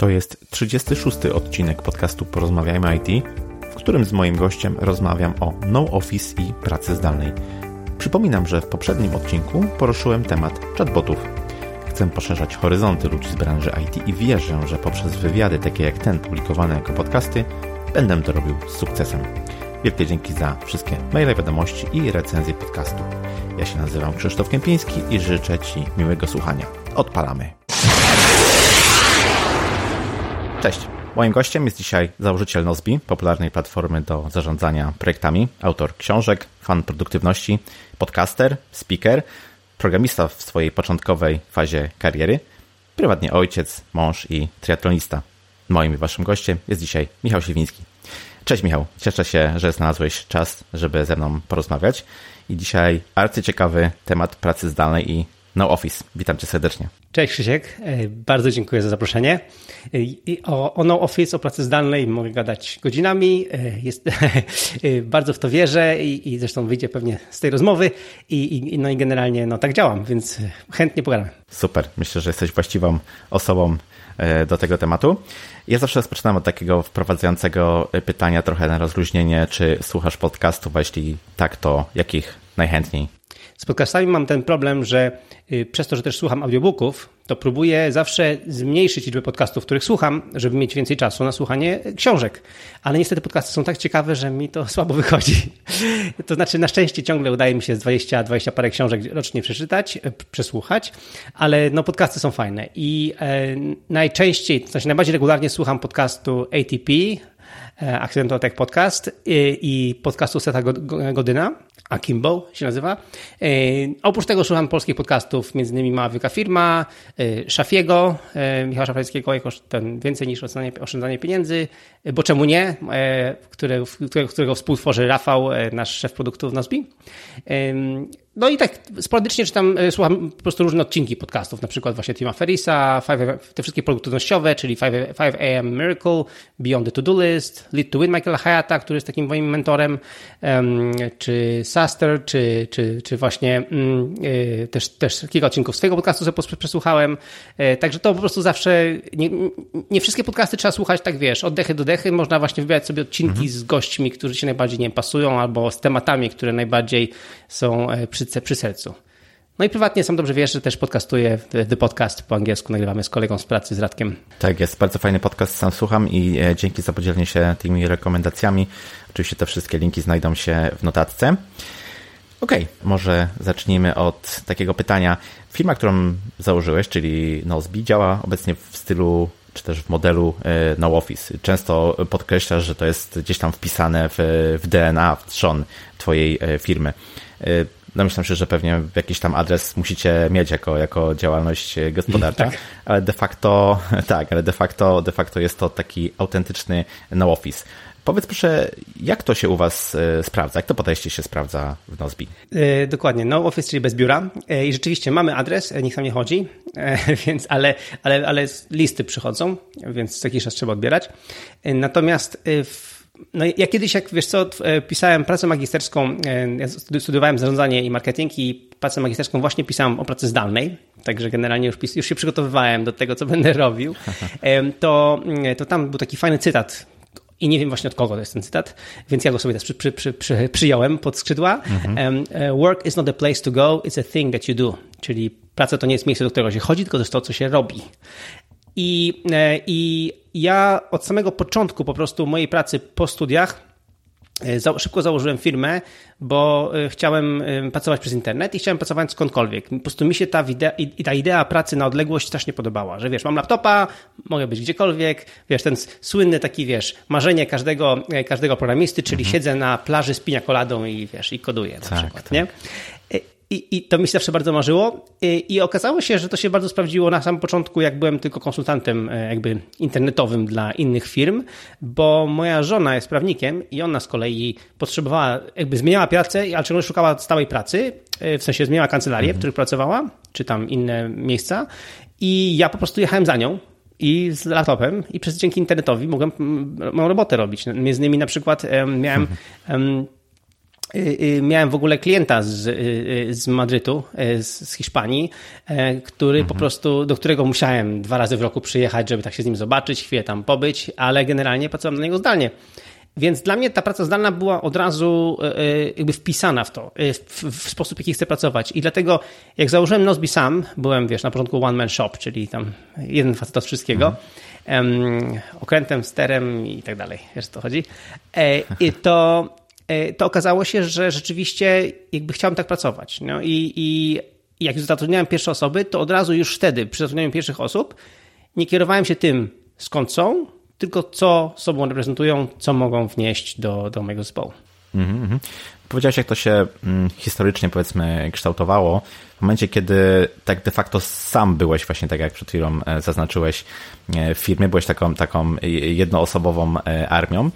To jest 36. odcinek podcastu Porozmawiajmy IT, w którym z moim gościem rozmawiam o no office i pracy zdalnej. Przypominam, że w poprzednim odcinku poruszyłem temat chatbotów. Chcę poszerzać horyzonty ludzi z branży IT i wierzę, że poprzez wywiady takie jak ten publikowane jako podcasty będę to robił z sukcesem. Wielkie dzięki za wszystkie maile, wiadomości i recenzje podcastu. Ja się nazywam Krzysztof Kępiński i życzę Ci miłego słuchania. Odpalamy. Cześć. Moim gościem jest dzisiaj założyciel Nozbi, popularnej platformy do zarządzania projektami, autor książek, fan produktywności, podcaster, speaker, programista w swojej początkowej fazie kariery, prywatnie ojciec, mąż i triatlonista. Moim i waszym gościem jest dzisiaj Michał Siwiński. Cześć Michał, cieszę się, że znalazłeś czas, żeby ze mną porozmawiać. I dzisiaj arcyciekawy temat pracy zdalnej i no office. Witam cię serdecznie. Cześć Krzysiek, e, bardzo dziękuję za zaproszenie. E, o, o no office, o pracy zdalnej mogę gadać godzinami. E, jest, bardzo w to wierzę i, i zresztą wyjdzie pewnie z tej rozmowy i, i, no i generalnie no tak działam, więc chętnie pogadam. Super, myślę, że jesteś właściwą osobą do tego tematu. Ja zawsze rozpoczynam od takiego wprowadzającego pytania trochę na rozluźnienie, czy słuchasz podcastów, a jeśli tak, to jakich najchętniej? Z podcastami mam ten problem, że y, przez to, że też słucham audiobooków, to próbuję zawsze zmniejszyć liczbę podcastów, których słucham, żeby mieć więcej czasu na słuchanie książek. Ale niestety podcasty są tak ciekawe, że mi to słabo wychodzi. To znaczy, na szczęście ciągle udaje mi się z 20, 20 parę książek rocznie przeczytać, e, przesłuchać, ale no podcasty są fajne. I e, najczęściej, to znaczy najbardziej regularnie słucham podcastu ATP, e, Accidental Tech Podcast i, i podcastu Seta Godyna Akimbo się nazywa. E, oprócz tego słucham polskich podcastów, między innymi Mała Wielka Firma, e, Szafiego, e, Michała Szafrańskiego, jako ten więcej niż oszczędzanie, oszczędzanie pieniędzy, e, bo czemu nie, e, które, którego, którego współtworzy Rafał, e, nasz szef produktu w Nozbi. No i tak sporadycznie czytam, e, słucham po prostu różne odcinki podcastów, na przykład właśnie Tima Ferrisa, te wszystkie produktywnościowe, czyli 5, AM Miracle, Beyond the To-Do List, Lead to Win Michaela Hayata, który jest takim moim mentorem, czy Saster, czy, czy, czy właśnie mm, e, też, też kilka odcinków swojego podcastu sobie przesłuchałem. E, także to po prostu zawsze, nie, nie wszystkie podcasty trzeba słuchać tak, wiesz, od dechy do dechy, można właśnie wybierać sobie odcinki mhm. z gośćmi, którzy się najbardziej nie pasują, albo z tematami, które najbardziej są przy przy sercu. No i prywatnie sam dobrze wiesz, że też podcastuję The Podcast po angielsku, nagrywamy z kolegą z pracy, z Radkiem. Tak, jest bardzo fajny podcast, sam słucham i e, dzięki za podzielenie się tymi rekomendacjami. Oczywiście te wszystkie linki znajdą się w notatce. Okej, okay, może zacznijmy od takiego pytania. Firma, którą założyłeś, czyli Nozbi, działa obecnie w stylu czy też w modelu no office. Często podkreślasz, że to jest gdzieś tam wpisane w, w DNA, w trzon twojej e, firmy domyślam się, że pewnie jakiś tam adres musicie mieć jako, jako działalność gospodarcza, tak. ale de facto, tak, ale de facto, de facto jest to taki autentyczny no office. Powiedz proszę, jak to się u Was e, sprawdza? Jak to podejście się sprawdza w Nozbi? E, dokładnie, no office, czyli bez biura. E, I rzeczywiście mamy adres, nikt tam nie chodzi, więc, ale, ale, ale listy przychodzą, więc co jakiś czas trzeba odbierać. Natomiast w no ja kiedyś, jak wiesz co, e, pisałem pracę magisterską, e, ja studiowałem zarządzanie i marketing i pracę magisterską właśnie pisałem o pracy zdalnej, także generalnie już, już się przygotowywałem do tego, co będę robił, to, mm, to tam był taki fajny cytat i nie wiem właśnie od kogo to jest ten cytat, więc ja go sobie też przy, przy, przy, przy przyjąłem pod skrzydła. Mhm. E, work is not a place to go, it's a thing that you do. Czyli praca to nie jest miejsce, do którego się chodzi, tylko to jest to, co się robi. I, e, I ja od samego początku po prostu mojej pracy po studiach e, Szybko założyłem firmę, bo e, chciałem pracować przez internet i chciałem pracować skądkolwiek. Po prostu mi się ta, idea, i ta idea pracy na odległość strasznie podobała, że wiesz, mam laptopa, mogę być gdziekolwiek, wiesz, ten słynny taki, wiesz, marzenie każdego, każdego programisty, czyli mhm. siedzę na plaży z koladą i wiesz, i koduję na tak, przykład, tak. nie? I, I to mi się zawsze bardzo marzyło. I, I, okazało się, że to się bardzo sprawdziło na samym początku, jak byłem tylko konsultantem e, jakby internetowym dla innych firm, bo moja żona jest prawnikiem i ona z kolei potrzebowała, jakby zmieniała pracę, ale ciągle szukała stałej pracy, e, w sensie zmieniała kancelarię, mhm. w której pracowała, czy tam inne miejsca. I ja po prostu jechałem za nią i z laptopem i przez dzięki internetowi mogłem moją robotę robić. Między innymi na przykład miałem miałem w ogóle klienta z, z Madrytu, z Hiszpanii, który mhm. po prostu, do którego musiałem dwa razy w roku przyjechać, żeby tak się z nim zobaczyć, chwilę tam pobyć, ale generalnie pracowałem dla niego zdalnie. Więc dla mnie ta praca zdalna była od razu jakby wpisana w to, w, w sposób, jaki chcę pracować. I dlatego, jak założyłem Nozbi sam, byłem, wiesz, na początku one man shop, czyli tam jeden facet od wszystkiego, mhm. okrętem, sterem i tak dalej, wiesz o to chodzi. I to E, to okazało się, że rzeczywiście jakby chciałem tak pracować. No i, i jak zatrudniałem pierwsze osoby, to od razu już wtedy, przy zatrudnianiu pierwszych osób, nie kierowałem się tym, skąd są, tylko co sobą reprezentują, co mogą wnieść do, do mojego zespołu. Mm -hmm. Powiedziałeś, jak to się mm, historycznie, powiedzmy, kształtowało. W momencie, kiedy tak de facto sam byłeś, właśnie tak jak przed chwilą e, zaznaczyłeś, e, w firmie, byłeś taką, taką jednoosobową armią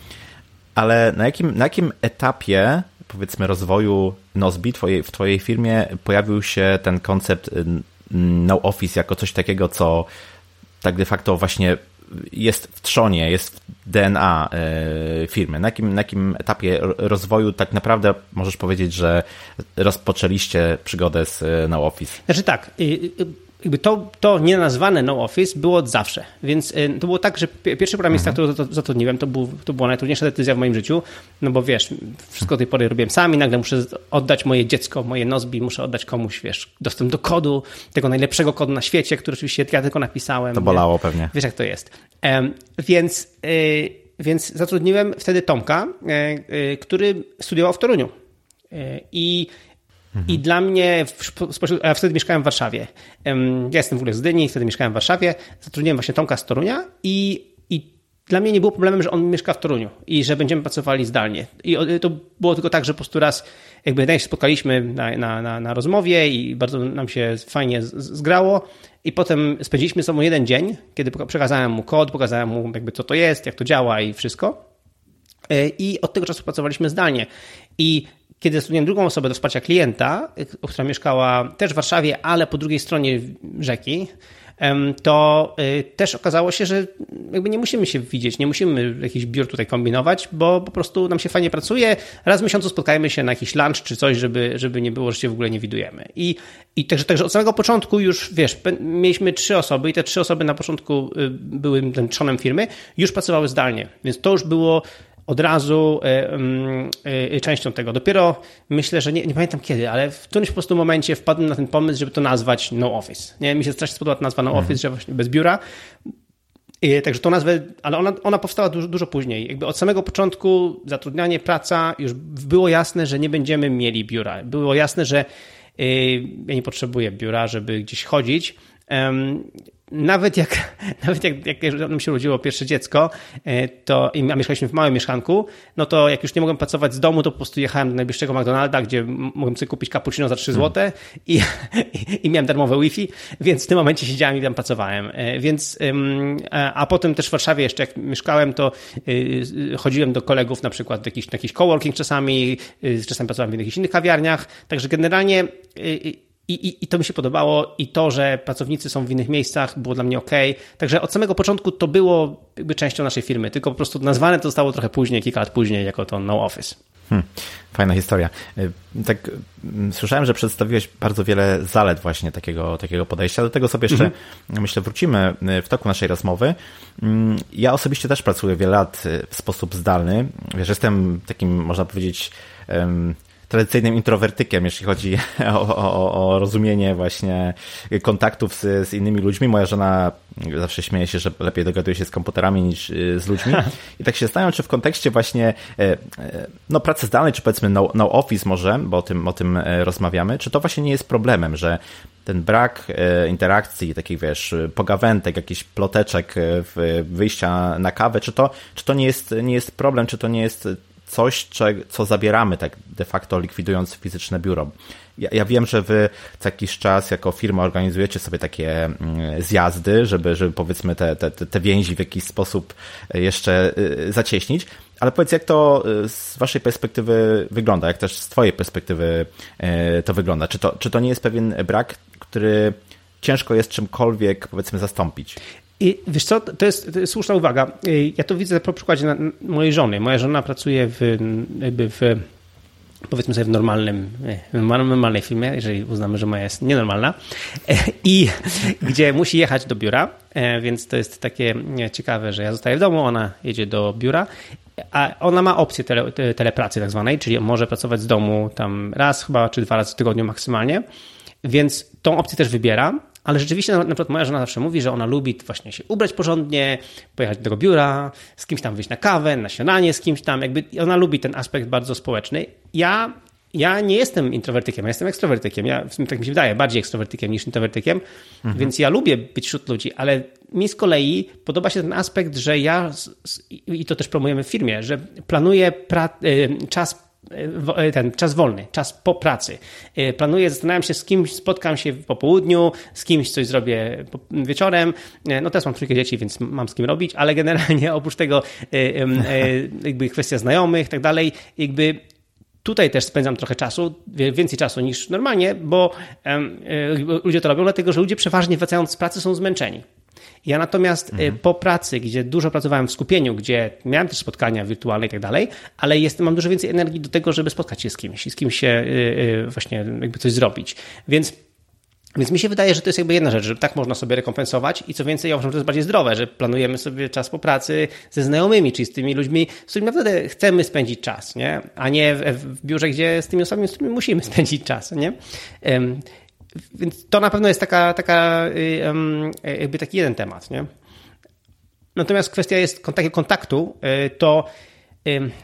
ale na jakim, na jakim etapie powiedzmy rozwoju Nozbi twojej, w twojej firmie pojawił się ten koncept y, no office jako coś takiego, co tak de facto właśnie jest w trzonie, jest w DNA y, firmy? Na jakim, na jakim etapie rozwoju tak naprawdę możesz powiedzieć, że rozpoczęliście przygodę z y, No Office? Znaczy tak, jakby to, to nienazwane no office było od zawsze. Więc y, to było tak, że pierwszy programista, mhm. który zatrudniłem, to, był, to była najtrudniejsza decyzja w moim życiu, no bo wiesz, wszystko do tej pory robiłem sam i nagle muszę oddać moje dziecko, moje Nozbi, muszę oddać komuś, wiesz, dostęp do kodu, tego najlepszego kodu na świecie, który oczywiście ja tylko napisałem. To bolało nie? pewnie. Wiesz, jak to jest. Um, więc, y, więc zatrudniłem wtedy Tomka, y, y, który studiował w Toruniu. Y, I. I dla mnie, spośród, wtedy mieszkałem w Warszawie. Ja jestem w ogóle z Dyni, wtedy mieszkałem w Warszawie. Zatrudniłem właśnie Tomka z Torunia i, i dla mnie nie było problemem, że on mieszka w Toruniu i że będziemy pracowali zdalnie. I to było tylko tak, że po prostu raz jakby się spotkaliśmy na, na, na, na rozmowie i bardzo nam się fajnie zgrało. I potem spędziliśmy sobą jeden dzień, kiedy przekazałem mu kod, pokazałem mu jakby co to jest, jak to działa i wszystko. E, I od tego czasu pracowaliśmy zdalnie. I kiedy zatrudniłem drugą osobę do wsparcia klienta, która mieszkała też w Warszawie, ale po drugiej stronie rzeki, to y, też okazało się, że jakby nie musimy się widzieć, nie musimy jakichś biur tutaj kombinować, bo po prostu nam się fajnie pracuje. Raz w miesiącu spotkajmy się na jakiś lunch czy coś, żeby, żeby nie było, że się w ogóle nie widujemy. I, i także, także od samego początku już, wiesz, mieliśmy trzy osoby i te trzy osoby na początku y, były tym trzonem firmy, już pracowały zdalnie, więc to już było od razu y, y, częścią tego. Dopiero myślę, że nie, nie, pamiętam kiedy, ale w którymś po prostu momencie wpadłem na ten pomysł, żeby to nazwać No Office. Nie? Mi się strasznie spodobała ta nazwa No mhm. Office, że właśnie bez biura. Także tą nazwę, ale ona, ona powstała dużo, dużo później. Jakby od samego początku zatrudnianie, praca, już było jasne, że nie będziemy mieli biura. Było jasne, że y, ja nie potrzebuję biura, żeby gdzieś chodzić nawet jak, nawet jak, jak nam się urodziło pierwsze dziecko, e, to, a mieszkaliśmy w małym mieszkanku, no to jak już nie mogłem pracować z domu, to po prostu jechałem do najbliższego McDonalda, gdzie mogłem sobie kupić cappuccino za 3 hmm. zł i, i, i, miałem darmowe Wi-Fi, więc w tym momencie siedziałem i tam pracowałem. E, więc, a potem też w Warszawie jeszcze jak mieszkałem, to e, chodziłem do kolegów na przykład do jakiś, na jakiś coworking czasami, czasami pracowałem w jakichś innych kawiarniach, także generalnie i, i, I to mi się podobało, i to, że pracownicy są w innych miejscach, było dla mnie ok. Także od samego początku to było jakby częścią naszej firmy, tylko po prostu nazwane to zostało trochę później, kilka lat później, jako to No Office. Hmm, fajna historia. Y, tak, mm, słyszałem, że przedstawiłeś bardzo wiele zalet właśnie takiego, takiego podejścia. Do tego sobie jeszcze, mm-hmm. myślę, wrócimy y, w toku naszej rozmowy. Mm, ja osobiście też pracuję wiele lat y, w sposób zdalny. Wiesz, jestem takim, można powiedzieć, tradycyjnym introwertykiem, jeśli chodzi o, o, o rozumienie właśnie kontaktów z, z, innymi ludźmi. Moja żona zawsze śmieje się, że lepiej dogaduje się z komputerami niż y, z ludźmi. I tak się zastanawiam, czy w kontekście właśnie e, e, no, pracy zdalnej, czy powiedzmy no, no office może, bo o tym, o tym e, rozmawiamy, czy to właśnie nie jest problemem, że ten brak interakcji, takich wiesz, pogawętek, jakichś ploteczek, wyjścia na kawę, czy to, czy to nie, jest, nie jest problem, czy to nie jest coś, co zabieramy tak de facto likwidując fizyczne biuro. Ja, ja, wiem, że wy co jakiś czas jako firma organizujecie sobie takie mm, zjazdy, żeby, żeby powiedzmy te, te, te więzi w jakiś sposób jeszcze y, zacieśnić, ale powiedz, jak to y, z waszej perspektywy wygląda, jak też z twojej perspektywy to wygląda? Czy to, czy to nie jest pewien brak, który ciężko jest czymkolwiek, powiedzmy, zastąpić? I wiesz co, to jest, to jest słuszna uwaga. Ja to widzę po przykładzie mojej żony. Moja żona pracuje w, jakby w powiedzmy sobie w normalnym, w normalnej filmie, jeżeli uznamy, że moja jest nienormalna, i gdzie musi jechać do biura, więc to jest takie ciekawe, że ja zostaję w domu, ona jedzie do biura, a ona ma opcję tele, telepracy tak zwanej, czyli może pracować z domu tam raz chyba, czy dwa razy w tygodniu maksymalnie, więc tą opcję też wybiera, ale rzeczywiście na, przykład moja żona zawsze mówi, że ona lubi właśnie się ubrać porządnie, pojechać do tego biura, z kimś tam wyjść na kawę, na śniadanie z kimś tam, jakby ona lubi ten aspekt bardzo społeczny. Ja ja nie jestem introwertykiem, ja jestem ekstrowertykiem. Ja, tak mi się wydaje, bardziej ekstrowertykiem niż introwertykiem, mhm. więc ja lubię być wśród ludzi, ale mi z kolei podoba się ten aspekt, że ja, i to też promujemy w firmie, że planuję pra, y, czas ten czas wolny, czas po pracy. Y, planuję, zastanawiam się, z kimś spotkam się po południu, z kimś coś zrobię wieczorem. No teraz mam trójkę dzieci, więc mam z kim robić, ale generalnie oprócz tego jakby kwestia znajomych i tak dalej, jakby Tutaj też spędzam trochę czasu, więcej czasu niż normalnie, bo e, ludzie to robią, dlatego że ludzie przeważnie wracając z pracy są zmęczeni. Ja natomiast e, mhm. po pracy, gdzie dużo pracowałem w skupieniu, gdzie miałem też spotkania wirtualne i tak dalej, ale jest, mam dużo więcej energii do tego, żeby spotkać się z kimś i z kimś się e, właśnie jakby coś zrobić. Więc więc mi się wydaje, że to jest jakby jedna rzecz, że tak można sobie rekompensować i co więcej, ja uważam, że to jest bardziej zdrowe, że planujemy sobie czas po pracy ze znajomymi, czyli z tymi ludźmi, z którymi naprawdę chcemy spędzić czas, nie? a nie w, w biurze, gdzie z tymi osobami, z którymi musimy spędzić czas. Nie? Um, więc to na pewno jest taka, taka um, jakby taki jeden temat. Nie? Natomiast kwestia jest takiego kontaktu, y, to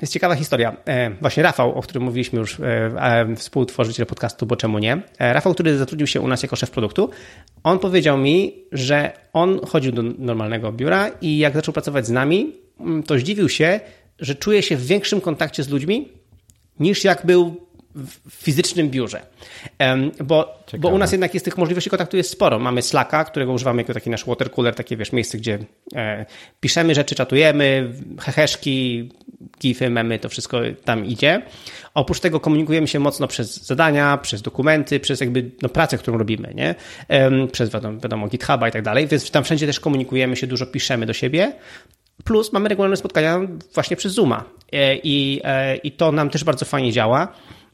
jest ciekawa historia. E, właśnie Rafał, o którym mówiliśmy już, e, współtworzyciel podcastu, bo czemu nie? E, Rafał, który zatrudnił się u nas jako szef produktu, on powiedział mi, że on chodził do normalnego biura i jak zaczął pracować z nami, mm, to zdziwił się, że czuje się w większym kontakcie z ludźmi niż jak był w fizycznym biurze. Bo, bo u nas jednak jest tych możliwości kontaktu jest sporo. Mamy Slacka, którego używamy jako taki nasz water cooler, takie wiesz, miejsce, gdzie e, piszemy rzeczy, czatujemy, heheszki, gify, memy, to wszystko tam idzie. Oprócz tego komunikujemy się mocno przez zadania, przez dokumenty, przez jakby no, pracę, którą robimy, nie? Przez wiadomo, wiadomo GitHuba i tak dalej, więc tam wszędzie też komunikujemy się, dużo piszemy do siebie. Plus mamy regularne spotkania właśnie przez Zooma e, i, e, i to nam też bardzo fajnie działa.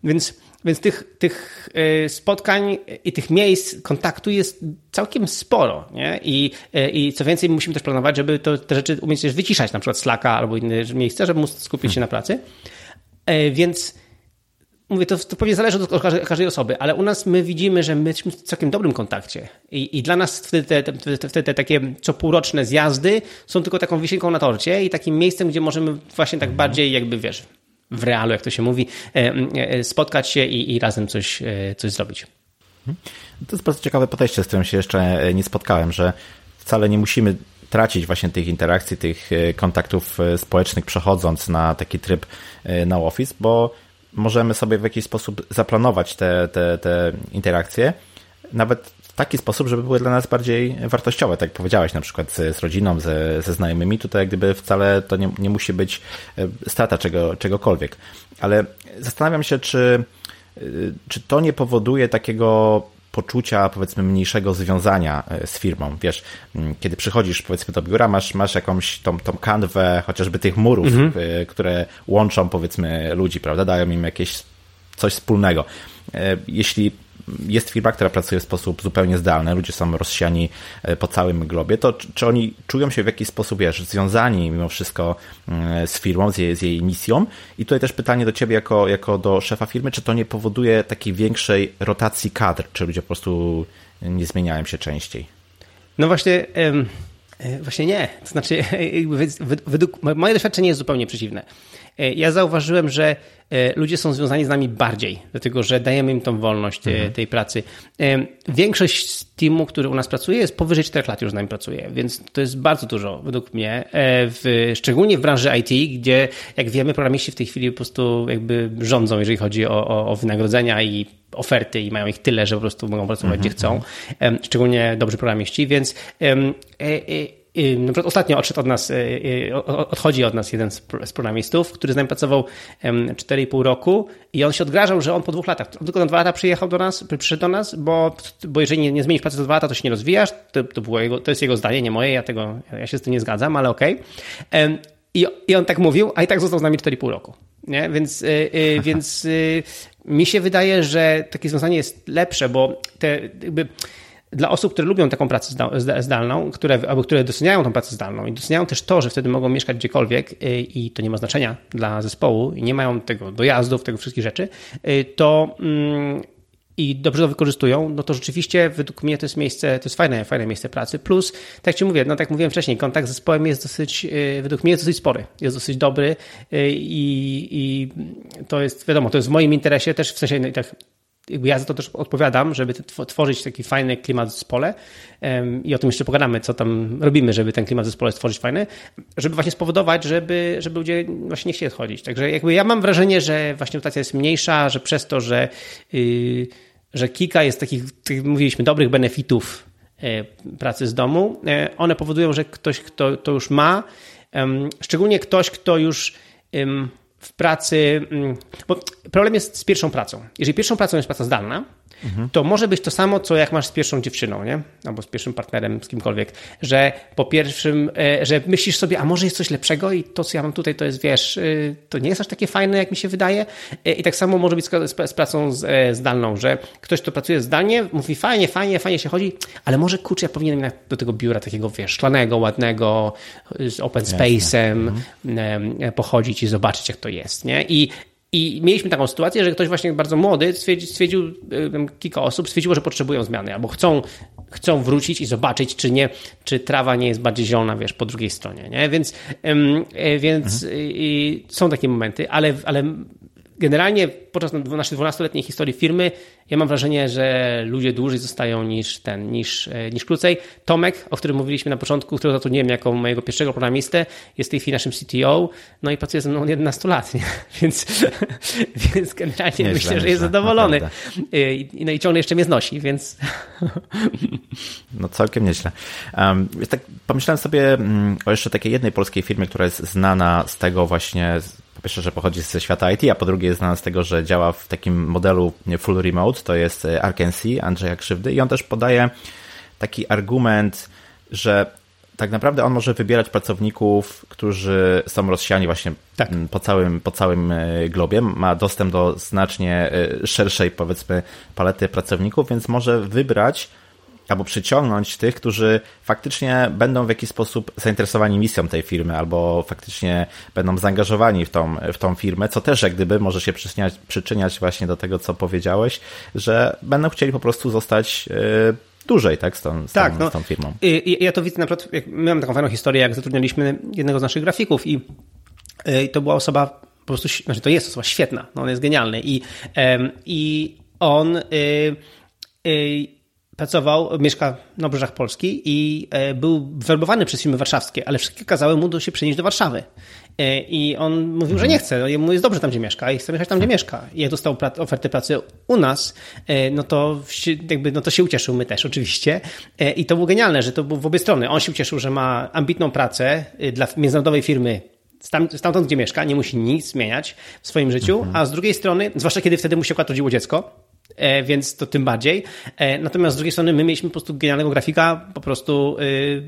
Więc, więc tych, tych e, spotkań i tych miejsc kontaktu jest całkiem sporo. Nie? I, e, I co więcej, musimy też planować, żeby to, te rzeczy umieć też wyciszać, na przykład Slacka albo inne miejsca, żeby móc skupić się na pracy. E, więc mówię, to, to pewnie zależy od każdej, osoby, ale u nas my widzimy, że my jesteśmy w całkiem dobrym kontakcie. I, i dla nas wtedy te, te, te, te, takie co półroczne zjazdy są tylko taką wisienką na torcie i takim miejscem, gdzie możemy właśnie tak bardziej jakby, wiesz, w realu, jak to się mówi, e, e, spotkać się i, i razem coś, e, coś zrobić. To jest bardzo ciekawe podejście, z którym się jeszcze nie spotkałem, że wcale nie musimy tracić właśnie tych interakcji, tych kontaktów społecznych, przechodząc na taki tryb na Office, bo możemy sobie w jakiś sposób zaplanować te, te, te interakcje, nawet taki sposób, żeby były dla nas bardziej wartościowe, tak jak powiedziałeś, na przykład z, z rodziną, ze, ze znajomymi, tutaj jak gdyby wcale to nie, nie musi być e, strata czego, czegokolwiek. Ale zastanawiam się, czy, e, czy to nie powoduje takiego poczucia, powiedzmy, mniejszego związania e, z firmą. Wiesz, kiedy przychodzisz, powiedzmy, do biura, masz, masz jakąś tą, tą kanwę, chociażby tych murów, mhm. które łączą, powiedzmy, ludzi, prawda? Dają im jakieś coś wspólnego. Jeśli jest firma, która pracuje w sposób zupełnie zdalny, ludzie są rozsiani e, po całym globie, to czy oni czują się w jakiś sposób, wiesz, związani mimo wszystko mm, z firmą, z jej, z jej misją? I tutaj też pytanie do ciebie jako, jako do szefa firmy, czy to nie powoduje takiej większej rotacji kadr, czy ludzie po prostu nie zmieniają się częściej? No właśnie... Właśnie nie. To znaczy, według moje doświadczenie jest zupełnie przeciwne. E, ja zauważyłem, że e, ludzie są związani z nami bardziej, dlatego że dajemy im tą wolność e, mhm. tej pracy. Większość z teamu, który u nas pracuje, jest powyżej 4 lat już z nami pracuje, więc to jest bardzo dużo według mnie, w, szczególnie w branży IT, gdzie jak wiemy, programiści w tej chwili po prostu jakby rządzą, jeżeli chodzi o, o, o wynagrodzenia i oferty i mają ich tyle, że po prostu mogą pracować mhm. gdzie chcą, mhm. szczególnie dobrzy programiści, więc na przykład ostatnio odszedł od nas, e, e, odchodzi od nas jeden z programistów, który z nami pracował 4,5 roku i on się odgrażał, że on po dwóch latach, tylko na dwa lata przyjechał do nas, przyszedł do nas, bo, bo jeżeli nie, nie zmienisz pracy za dwa lata, to się nie rozwijasz. To, to, było jego, to jest jego zdanie, nie moje, ja tego, ja się z tym nie zgadzam, ale okej. Okay. I, I on tak mówił, a i tak został z nami 4,5 roku. Nie? Więc, yy, yy, więc yy, mi się wydaje, że takie związanie jest lepsze, bo te jakby dla osób, które lubią taką pracę zdalną, które, albo które doceniają tą pracę zdalną i doceniają też to, że wtedy mogą mieszkać gdziekolwiek y, i to nie ma znaczenia dla zespołu i nie mają tego dojazdów, tego wszystkich rzeczy, y, to mm, i dobrze to wykorzystują, no to rzeczywiście według mnie to jest miejsce, to jest fajne, fajne miejsce pracy. Plus, tak Ci mówię, no tak mówiłem wcześniej, kontakt z zespołem jest dosyć, y, według mnie jest dosyć spory, jest dosyć dobry i, i to jest, wiadomo, to jest w moim interesie też, w sensie no tak jakby ja za to też odpowiadam, żeby tworzyć taki fajny klimat w zespole i o tym jeszcze pogadamy, co tam robimy, żeby ten klimat w zespole stworzyć fajny, żeby właśnie spowodować, żeby, żeby ludzie właśnie nie chcieli odchodzić. Także jakby ja mam wrażenie, że właśnie rotacja jest mniejsza, że przez to, że, yy, że kilka jest takich, mówiliśmy, dobrych benefitów e, pracy z domu, e, one powodują, że ktoś, kto to już ma, szczególnie ktoś, kto już w pracy, mm, bo problem jest z pierwszą pracą. Jeżeli pierwszą pracą jest praca zdalna, mhm. to może być to samo, co jak masz z pierwszą dziewczyną, nie? Albo z pierwszym partnerem, z kimkolwiek, że po pierwszym, e, że myślisz sobie, a może jest coś lepszego i to, co ja mam tutaj, to jest, wiesz, e, to nie jest aż takie fajne, jak mi się wydaje. E, I tak samo może być z, pracą zdalną, że ktoś, kto pracuje zdalnie, mówi fajnie, fajnie, fajnie się chodzi, ale może kurczę, ja powinienem do tego biura takiego, wiesz, szklanego, ładnego, z open space'em mhm. pochodzić i zobaczyć, jak to jest, nie? I i mieliśmy taką sytuację, że ktoś właśnie bardzo młody stwierdził, stwierdził kilka osób stwierdziło, że potrzebują zmiany, albo chcą, chcą wrócić i zobaczyć, czy nie, czy trawa nie jest bardziej zielona, wiesz, po drugiej stronie, nie? Więc, e, więc mhm. są takie momenty, ale, ale generalnie podczas naszej 12-letniej historii firmy, ja mam wrażenie, że ludzie dłużej zostają niż ten, niż, e, niż krócej. Tomek, o którym mówiliśmy na początku, którego zatrudniłem jako mojego pierwszego programistę, jest w tej chwili naszym CTO, no i pracuje ze mną od 11 lat, nie? Więc, więc generalnie nieźle, myślę, że jest zadowolony. I, no i ciągle jeszcze mnie znosi, więc... No całkiem nieźle. Um, tak pomyślałem sobie mm, o jeszcze takiej jednej polskiej firmie, która jest znana z tego właśnie pierwsze, że pochodzi ze świata IT, a po drugie jest znana z tego, że działa w takim modelu full remote, to jest e, Arkansas, Andrzeja Krzywdy i on też podaje taki argument, że tak naprawdę on może wybierać pracowników, którzy są rozsiani właśnie tak. po, całym, po całym e, globie, ma dostęp do znacznie e, szerszej, powiedzmy, palety pracowników, więc może wybrać albo przyciągnąć tych, którzy faktycznie będą w jakiś sposób zainteresowani misją tej firmy, albo faktycznie będą zaangażowani w tą, w tą firmę, co też jak gdyby może się przyczyniać, przyczyniać właśnie do tego, co powiedziałeś, że będą chcieli po prostu zostać yy, dłużej, tak, z tą, z tak, tą, no, z tą firmą. I, ja to widzę na przykład, jak, my mamy taką fajną historię, jak zatrudnialiśmy jednego z naszych grafików i, y, i to była osoba po prostu, znaczy to jest osoba świetna, no on jest genialny i, i on yy, yy, pracował, mieszka na obrzeżach Polski i e, był werbowany przez firmy warszawskie, ale wszystkie kazały mu się przenieść do Warszawy. E, I on mówił, że nie chce, mu jest dobrze tam, gdzie mieszka i chce mieszkać tam, gdzie mieszka. I jak dostał ofertę pracy u nas, e, no to, jakby, no to się ucieszył, my też oczywiście. I to było genialne, że to było w obie strony. On się ucieszył, że ma ambitną pracę dla międzynarodowej firmy stamtąd, gdzie mieszka, nie musi nic zmieniać w swoim życiu, mhm. a z drugiej strony, zwłaszcza kiedy wtedy mu się akurat rodziło dziecko, więc to tym bardziej. E, natomiast z drugiej strony my mieliśmy po prostu genialnego grafika, po prostu y,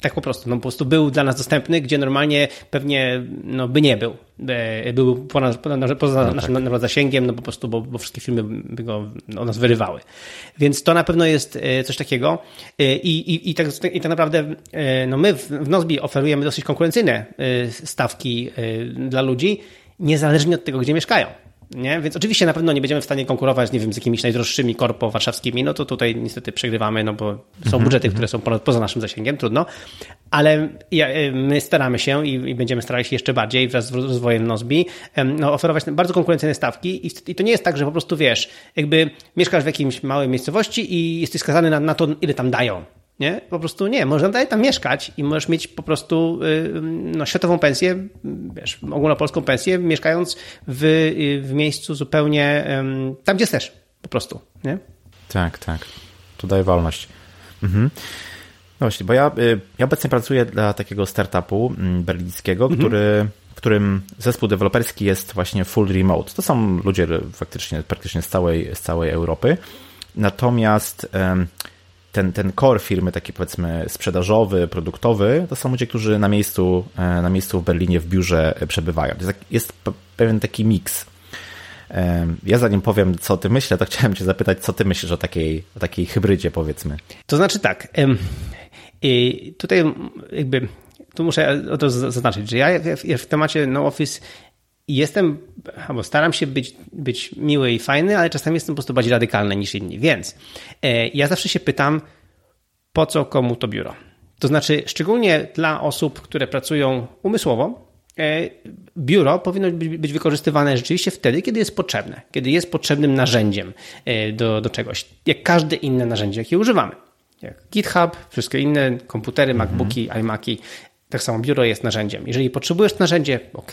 tak po prostu, no po prostu był dla nas dostępny, gdzie normalnie pewnie no, by nie był. E, był poza, poza no naszym tak. zasięgiem, no po prostu, bo, bo wszystkie filmy by go no, nas wyrywały. Więc to na pewno jest coś takiego. I, i, i, tak, i tak naprawdę no my w Nozbi oferujemy dosyć konkurencyjne stawki dla ludzi, niezależnie od tego, gdzie mieszkają. Nie? Więc oczywiście na pewno nie będziemy w stanie konkurować, nie wiem, z jakimiś najdroższymi korpo warszawskimi, no to tutaj niestety przegrywamy, no bo są mhm, budżety, które mhm. są poza naszym zasięgiem, trudno, ale y, my staramy się i, i będziemy starali się jeszcze bardziej wraz z rozwojem Nozbi no, oferować bardzo konkurencyjne stawki i, i, to nie jest tak, że po prostu wiesz, jakby mieszkasz w jakiejś małej miejscowości i jesteś skazany na, na to, ile tam dają. Nie? Po prostu nie. Możesz dalej tam mieszkać i możesz mieć po prostu y, no, światową pensję, wiesz, ogólnopolską pensję, mieszkając w, y, w miejscu zupełnie tam, gdzie chcesz. Po prostu. Nie? Tak, tak. Tu daje wolność. Mhm. No właśnie, bo ja, y, ja obecnie pracuję dla takiego startupu mm, berlińskiego, mhm. który, w którym zespół deweloperski jest właśnie full remote. To są ludzie faktycznie praktycznie z całej, z całej Europy. Natomiast ten, ten core firmy, taki powiedzmy sprzedażowy, produktowy, to są ludzie, którzy na miejscu, na miejscu w Berlinie w biurze przebywają. Jest, jest pewien taki miks. Ja zanim powiem, co ty myślę, to chciałem cię zapytać, co ty myślisz o takiej, o takiej hybrydzie, powiedzmy. To znaczy tak, tutaj jakby, tu muszę to zaznaczyć, że ja w temacie no office jestem, albo staram się być, być miły i fajny, ale czasami jestem po prostu bardziej radykalny niż inni. Więc e, ja zawsze się pytam, po co komu to biuro? To znaczy, szczególnie dla osób, które pracują umysłowo, e, biuro powinno być wykorzystywane rzeczywiście wtedy, kiedy jest potrzebne, kiedy jest potrzebnym narzędziem e, do, do czegoś, jak każde inne narzędzie, jakie używamy. Jak GitHub, wszystkie inne komputery, mhm. MacBooki, iMaki, tak samo biuro jest narzędziem. Jeżeli potrzebujesz narzędzie, ok,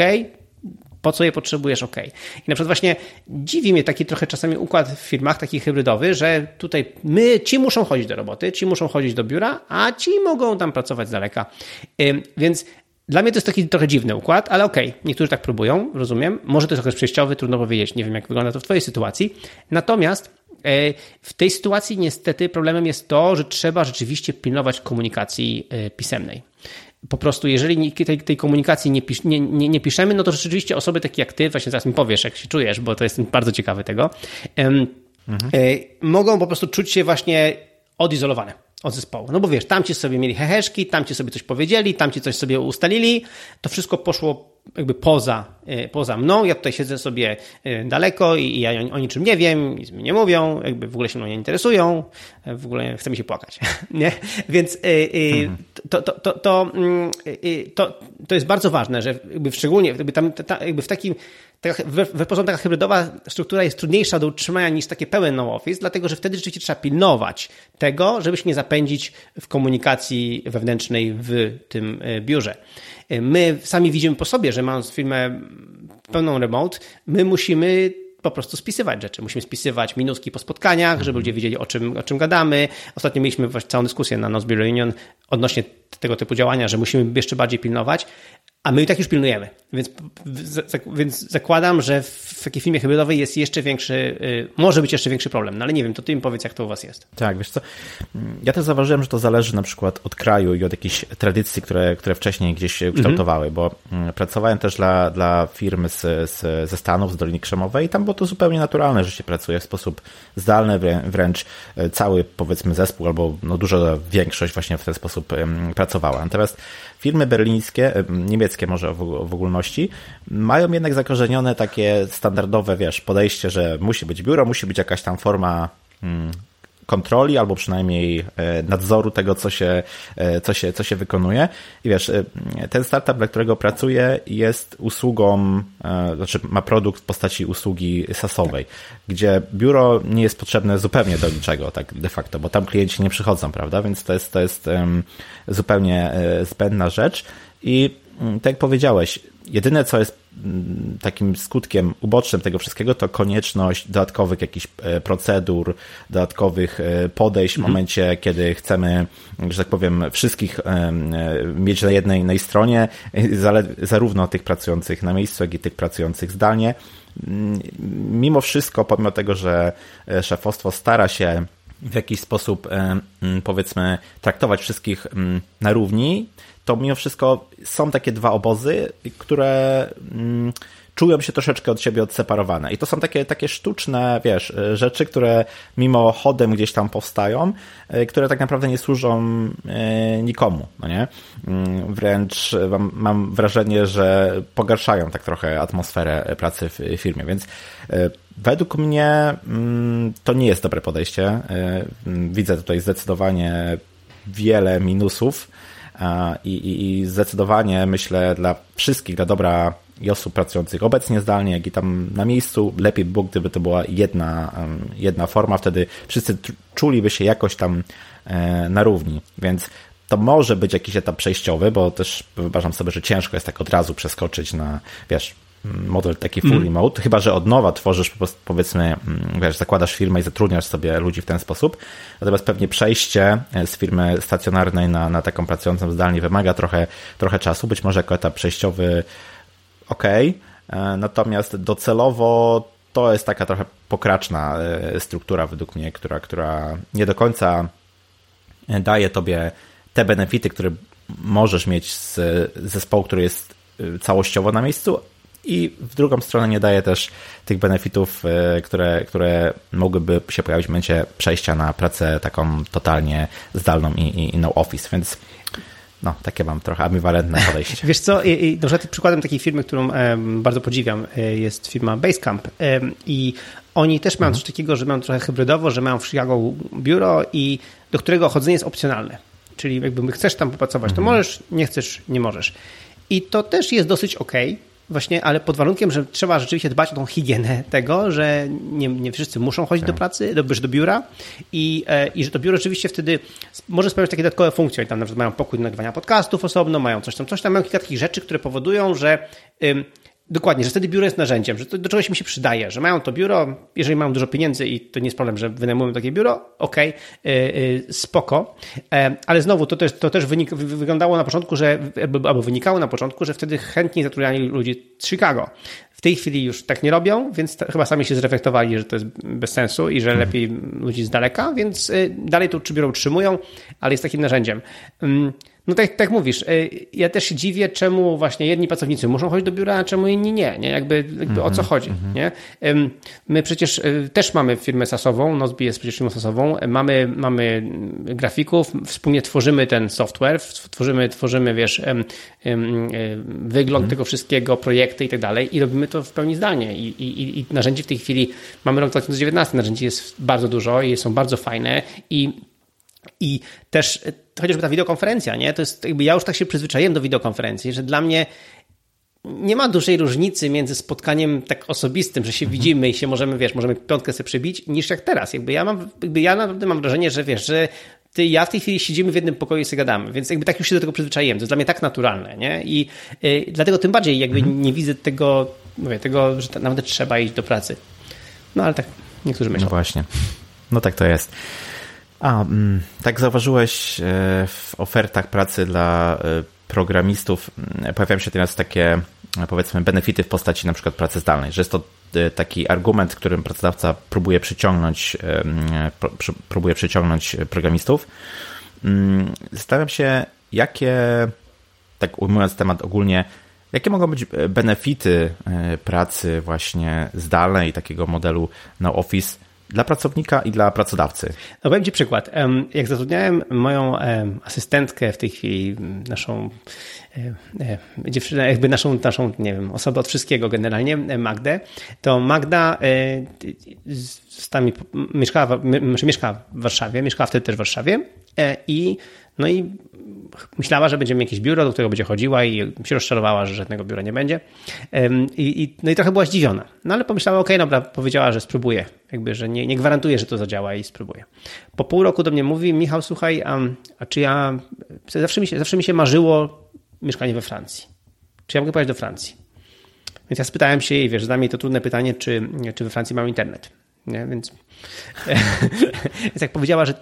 po co je potrzebujesz, ok. I na przykład właśnie dziwi mnie taki trochę czasami układ w firmach, taki hybrydowy, że tutaj my, ci muszą chodzić do roboty, ci muszą chodzić do biura, a ci mogą tam pracować z daleka. Więc dla mnie to jest taki trochę dziwny układ, ale okej, okay, niektórzy tak próbują, rozumiem. Może to jest okres przejściowy, trudno powiedzieć, nie wiem jak wygląda to w Twojej sytuacji. Natomiast e, w tej sytuacji niestety problemem jest to, że trzeba rzeczywiście pilnować komunikacji e, pisemnej po prostu, jeżeli tej, tej komunikacji nie, pisz, nie, nie, nie, piszemy, no to rzeczywiście osoby takie jak ty, właśnie zaraz mi powiesz, jak się czujesz, bo to jest bardzo ciekawe tego, mhm. mogą po prostu czuć się właśnie odizolowane od zespołu. No bo wiesz, tamci sobie mieli heheszki, tamci sobie coś powiedzieli, tamci coś sobie ustalili, to wszystko poszło jakby poza, e, poza mną, ja tutaj siedzę sobie e, daleko i ja o niczym nie wiem, nic mi nie mówią, jakby w ogóle się mną nie interesują, e, w ogóle chce mi się płakać, nie? Więc mhm. to, to, to, to, mm, to, to jest bardzo ważne, że jakby szczególnie jakby tam, jakby w takim taka, w, taka hybrydowa struktura jest trudniejsza do utrzymania niż takie pełen no office, dlatego że wtedy rzeczywiście trzeba pilnować tego, żeby się nie zapędzić w komunikacji wewnętrznej w tym biurze. My sami widzimy po sobie, że mając firmę pełną remote, my musimy po prostu spisywać rzeczy. Musimy spisywać minuski po spotkaniach, żeby ludzie wiedzieli, o czym, o czym gadamy. Ostatnio mieliśmy całą dyskusję na Nozbe Reunion odnośnie tego typu działania, że musimy jeszcze bardziej pilnować, a my i tak już pilnujemy. Więc, więc zakładam, że w takiej firmie hybrydowej jest jeszcze większy, y, może być jeszcze większy problem. No ale nie wiem, to ty mi powiedz, jak to u was jest. Tak, wiesz co, ja też zauważyłem, że to zależy na przykład od kraju i od jakichś tradycji, które, które wcześniej gdzieś się kształtowały, mhm. bo mm, pracowałem też dla, dla firmy z, z, ze Stanów, z Doliny Krzemowej i tam było to zupełnie naturalne, że się pracuje w sposób zdalny, wręcz e, cały powiedzmy zespół albo no, duża większość właśnie w ten sposób pracowała. Natomiast firmy berlińskie, niemieckie może w ogólności, mają jednak zakorzenione takie standardowe, wiesz, podejście, że musi być biuro, musi być jakaś tam forma hmm, kontroli albo przynajmniej e, nadzoru tego, co się, e, co się, co się wykonuje. I wiesz, e, ten startup, dla którego pracuję, jest usługą, znaczy ma produkt w postaci usługi SaaSowej, gdzie biuro nie jest potrzebne zupełnie do niczego, tak de facto, bo tam klienci nie przychodzą, prawda? Więc to jest, to jest zupełnie zbędna rzecz. I mm, tak jak powiedziałeś, jedyne co jest mm, takim skutkiem ubocznym tego wszystkiego, to konieczność dodatkowych jakichś e, procedur, dodatkowych e, podejść w mhm. momencie, kiedy chcemy, że tak powiem, wszystkich e, mieć na jednej, jednej stronie, zarówno tych pracujących na miejscu, jak i tych pracujących zdalnie. Mm, mimo wszystko, pomimo tego, że szefostwo stara się w jakiś sposób, powiedzmy, traktować wszystkich na równi, to mimo wszystko są takie dwa obozy, które mm, czują się troszeczkę od siebie odseparowane. I to są takie, takie sztuczne, wiesz, rzeczy, które mimo chodem gdzieś tam powstają, e, które tak naprawdę nie służą e, nikomu, no nie? Mm, wręcz mam, wrażenie, że pogarszają tak trochę atmosferę pracy w firmie, więc e, według mnie mm, to nie jest dobre podejście. Widzę tutaj zdecydowanie wiele minusów, i, i, i zdecydowanie myślę dla wszystkich, dla dobra i osób pracujących obecnie zdalnie, jak i tam na miejscu, lepiej by było, gdyby to była jedna, jedna forma, wtedy wszyscy czuliby się jakoś tam e, na równi, więc to może być jakiś etap przejściowy, bo też wyobrażam sobie, że ciężko jest tak od razu przeskoczyć na, wiesz, model taki full mm. remote, chyba że od nowa tworzysz po prostu, powiedzmy, mm, wiesz, zakładasz firmę i zatrudniasz sobie ludzi w ten sposób. Natomiast pewnie przejście e, z firmy stacjonarnej na, na taką pracującą zdalnie wymaga trochę, trochę czasu, być może jako etap przejściowy ok, e, natomiast docelowo to jest taka trochę pokraczna e, struktura według mnie, która, która nie do końca daje tobie te benefity, które możesz mieć z zespołu, który jest całościowo na miejscu, i w drugą stronę nie daje też tych benefitów, e, które, które mogłyby się pojawić w momencie przejścia na pracę taką totalnie zdalną i, i, i no office, więc no, takie mam trochę ambiwalentne podejście. Wiesz co, przykład, przykładem takiej firmy, którą bardzo podziwiam, e, jest firma Basecamp i oni też mają mhm. coś takiego, że mają trochę hybrydowo, że mają w Chicago biuro i do którego chodzenie jest opcjonalne. Czyli jakby chcesz tam popracować, to mhm. możesz, nie chcesz, nie możesz. I to też jest dosyć ok, Właśnie, ale pod warunkiem, że trzeba rzeczywiście dbać o tą higienę tego, że nie, nie wszyscy muszą chodzić tak. do pracy, do, do biura i, e, i że to biuro rzeczywiście wtedy może spełniać takie dodatkowe funkcje. Oni tam na przykład mają pokój do nagrywania podcastów osobno, mają coś tam, coś tam, mają kilka takich rzeczy, które powodują, że Dokładnie, że wtedy biuro jest narzędziem, że to do czegoś mi się przydaje, że mają to biuro, jeżeli mają dużo pieniędzy i to nie jest problem, że wynajmują takie biuro, okej, okay, spoko, e, ale znowu to też, to też wynik, wyglądało na początku, że, albo wynikało na początku, że wtedy chętnie zatrudniali ludzi z Chicago. W tej chwili już tak nie robią, więc chyba sami się zreflektowali, że to jest bez sensu i że mhm. lepiej ludzi z daleka, więc y, dalej to biuro utrzymują, ale jest takim narzędziem. Mm, no tak, tak mówisz, y, ja też się dziwię, czemu właśnie jedni pracownicy muszą chodzić do biura, a czemu inni nie, nie? Jakby, jakby mm -hmm, o co mhm, chodzi, mm -hmm. nie? My przecież y, też mamy firmę sasową, Nozbi jest przecież firmą sasową, mamy, mamy grafików, wspólnie tworzymy ten software, tworzymy, tworzymy wiesz, wygląd mm. tego wszystkiego, projekty i tak dalej i robimy to w pełni zdalnie I, i, i narzędzi w tej chwili, mamy rok 2019, narzędzi jest bardzo dużo i są bardzo fajne i i też chociażby ta wideokonferencja, nie? To jest jakby ja już tak się przyzwyczaiłem do wideokonferencji, że dla mnie nie ma dużej różnicy między spotkaniem tak osobistym, że się mhm. widzimy i się możemy, wiesz, możemy piątkę sobie przybić, niż jak teraz. Jakby ja mam, jakby ja naprawdę mam wrażenie, że wiesz, że ty ja w tej chwili siedzimy w jednym pokoju i sobie gadamy, więc jakby tak już się do tego przyzwyczaiłem. To jest dla mnie tak naturalne, nie? I y, dlatego tym bardziej jakby mhm. nie widzę tego, mówię, tego, że naprawdę trzeba iść do pracy. No ale tak niektórzy myślą. No właśnie. No tak to jest. A, mm, tak zauważyłeś e, w ofertach pracy dla e, programistów mm, pojawiają się teraz takie e, powiedzmy benefity w postaci na przykład pracy zdalnej, że jest to taki argument, którym pracodawca próbuje przyciągnąć próbuje przyciągnąć programistów. Mm, zastanawiam się, jakie, tak ujmując temat ogólnie, jakie mogą być benefity pracy właśnie zdalnej takiego modelu na Office dla pracownika i dla pracodawcy. No Ci przykład. Jak zatrudniałem moją asystentkę w tej chwili, naszą dziewczynę, jakby naszą, naszą, nie wiem, osobę od wszystkiego generalnie, Magdę, to Magda z nami mieszkała, mieszkała w Warszawie, mieszkała wtedy też w Warszawie e, i no i myślała, że będziemy jakieś biuro, do którego będzie chodziła i się rozczarowała, że żadnego biura nie będzie. I, i no i trochę była zdziwiona. No ale pomyślała, okej, okay, dobra, powiedziała, że spróbuje. Jakby, że nie, nie gwarantuje, że to zadziała i spróbuje. Po pół roku do mnie mówi, Michał, słuchaj, a, a czy ja, zawsze mi, się, zawsze mi się marzyło mieszkanie we Francji. Czy ja mogę pojechać do Francji? Więc ja spytałem się jej, wiesz, zadałem jej to trudne pytanie, czy, czy we Francji mam internet. Nie? Więc, więc jak powiedziała, że